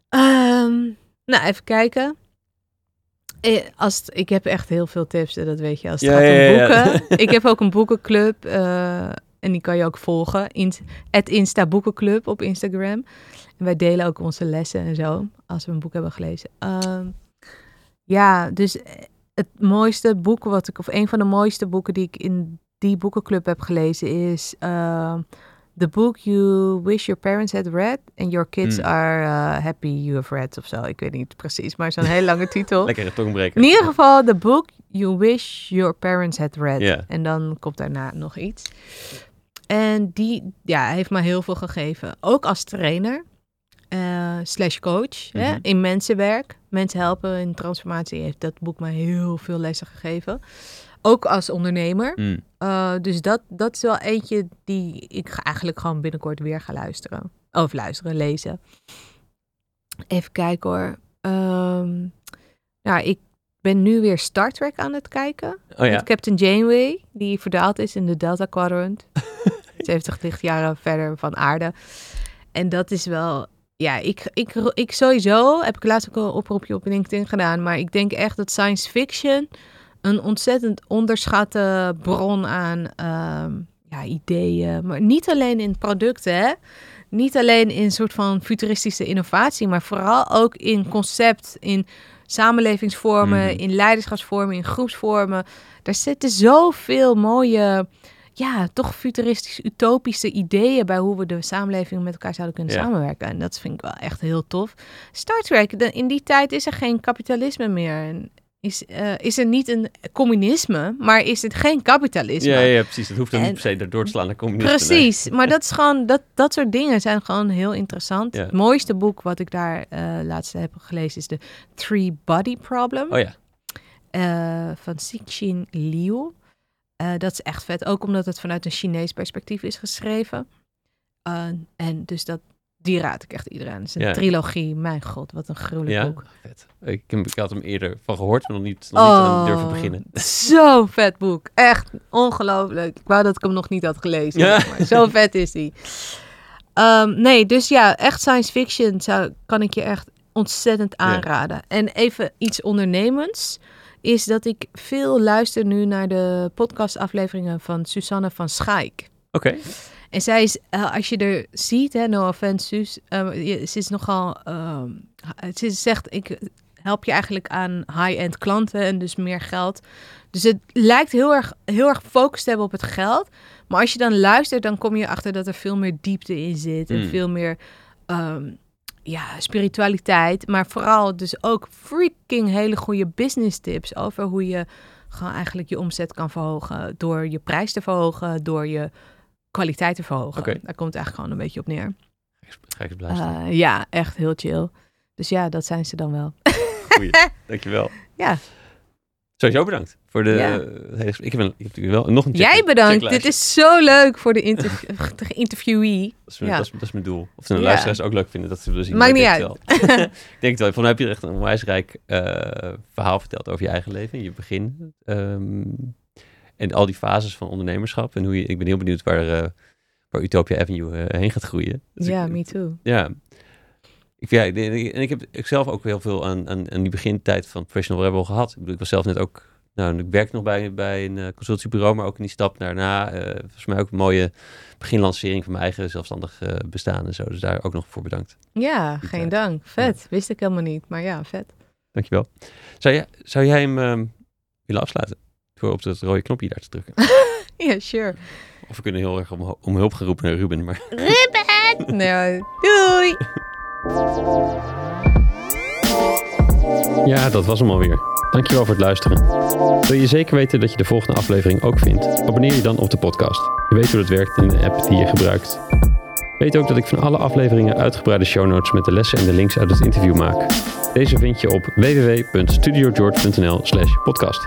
Ehm, nou, even kijken. Eh, Als het- ik heb echt heel veel tips, en dat weet je, als het Ja, gaat om ja, boeken. ik heb ook een boekenclub eh, en die kan je ook volgen. In, het Insta Boekenclub op Instagram. En wij delen ook onze lessen en zo, als we een boek hebben gelezen. Ehm, ja, dus eh, het mooiste boek wat ik, of een van de mooiste boeken die ik in die boekenclub heb gelezen is... eh, The book you wish your parents had read and your kids Hmm. are uh, happy you have read of zo. Ik weet niet precies, maar zo'n hele lange titel. Lekkere tongbreker. In ieder geval, the book you wish your parents had read. En dan komt daarna nog iets. En die ja, heeft me heel veel gegeven. Ook als trainer, eh, slash coach, hè, Mhm. in mensenwerk. Mensen helpen in transformatie heeft dat boek me heel veel lessen gegeven. Ook als ondernemer. Mm. Uh, dus dat, dat is wel eentje die ik eigenlijk gewoon binnenkort weer ga luisteren. Of luisteren, lezen. Even kijken hoor. Ehm, nou, ik ben nu weer Star Trek aan het kijken. Oh ja. Met Captain Janeway, die verdwaald is in de Delta Quadrant. 70 lichtjaren verder van aarde. En dat is wel... Ja, ik, ik, ik sowieso heb ik laatst ook een oproepje op LinkedIn gedaan. Maar ik denk echt dat science fiction een ontzettend onderschatte bron aan ehm, ja, ideeën. Maar niet alleen in producten, hè. Niet alleen in een soort van futuristische innovatie, maar vooral ook in concept, in samenlevingsvormen, Mhm. in leiderschapsvormen, in groepsvormen. Daar zitten zoveel mooie, ja, toch futuristisch, utopische ideeën bij hoe we de samenleving met elkaar zouden kunnen Ja. samenwerken. En dat vind ik wel echt heel tof. Star Trek, in die tijd is er geen kapitalisme meer. En is, eh, is er niet een communisme, maar is het geen kapitalisme. Ja, ja, precies. Het hoeft dan niet per se door te slaan naar communisten. nee. Precies, maar dat is gewoon dat, dat soort dingen zijn gewoon heel interessant. Ja. Het mooiste boek wat ik daar eh laatst heb gelezen is de Three Body Problem Oh ja. eh, van Cixin Liu. Dat is echt vet, ook omdat het vanuit een Chinees perspectief is geschreven. En dus dat, die raad ik echt iedereen. Het is een Ja. trilogie, mijn god, wat een gruwelijk Ja? boek. Vet. Ik, heb- ik had hem eerder van gehoord, maar nog niet, nog niet aan durven beginnen. Zo'n vet boek. Echt ongelooflijk. Ik wou dat ik hem nog niet had gelezen. Ja. Maar zo vet is hij. Ehm, nee, dus ja, echt science fiction zou, kan ik je echt ontzettend Ja. aanraden. En even iets ondernemends is dat ik veel luister nu naar de podcastafleveringen van Susanne van Schaik. Oké. En zij is, eh, als je er ziet, hè, no offense, Suus, eh, je- ze is nogal, ehm, ze zegt, ik help je eigenlijk aan high-end klanten en dus meer geld. Dus het lijkt heel erg, heel erg gefocust te hebben op het geld. Maar als je dan luistert, dan kom je achter dat er veel meer diepte in zit. En Mm. veel meer ehm, ja, spiritualiteit. Maar vooral dus ook freaking hele goede business tips over hoe je gewoon eigenlijk je omzet kan verhogen. Door je prijs te verhogen, door je kwaliteit te verhogen. Daar komt het eigenlijk gewoon een beetje op neer. Eh, ja, echt heel chill. Dus ja, dat zijn ze dan wel. Goeie. Dankjewel. Ja. Sowieso bedankt voor de Ja. Ik heb, een, ik heb natuurlijk wel nog een check- Jij bedankt. Dit is zo leuk voor de, interv- de interviewee. Dat is, mijn, ja. dat, is, dat is mijn doel. Of de Ja. luisteraars ook leuk vinden dat ze willen zien. Maakt maar niet wel. ik denk het wel. Van heb je echt een onwijs rijk eh, verhaal verteld over je eigen leven. Je begin. ehm, en al die fases van ondernemerschap. En hoe je, ik ben heel benieuwd waar, eh, waar Utopia Avenue eh, heen gaat groeien. Dus Ja, ik, me too. Ja. Ik, ja, en ik heb ik zelf ook heel veel aan, aan, aan die begintijd van Professional Rebel gehad. Ik, bedoel, ik was zelf net ook, nou, ik werk nog bij, bij een eh, consultiebureau, maar ook in die stap daarna. eh volgens mij ook een mooie beginlancering van mijn eigen zelfstandig bestaan en zo. Dus daar ook nog voor bedankt. Ja, Die geen tijd. dank. Vet. Wist ik helemaal niet. Maar ja, vet. Dankjewel. Zou, jij, zou jij hem ehm, willen afsluiten? Op dat rode knopje daar te drukken. Ja, sure. Of we kunnen heel erg om, om hulp gaan roepen naar Ruben. Maar Ruben! Nee, doei! Ja, dat was hem alweer. Dankjewel voor het luisteren. Wil je zeker weten dat je de volgende aflevering ook vindt? Abonneer je dan op de podcast. Je weet hoe dat werkt in de app die je gebruikt. Weet ook dat ik van alle afleveringen uitgebreide show notes met de lessen en de links uit het interview maak. Deze vind je op www.studiogeorge.nl slash podcast.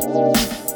Thank you.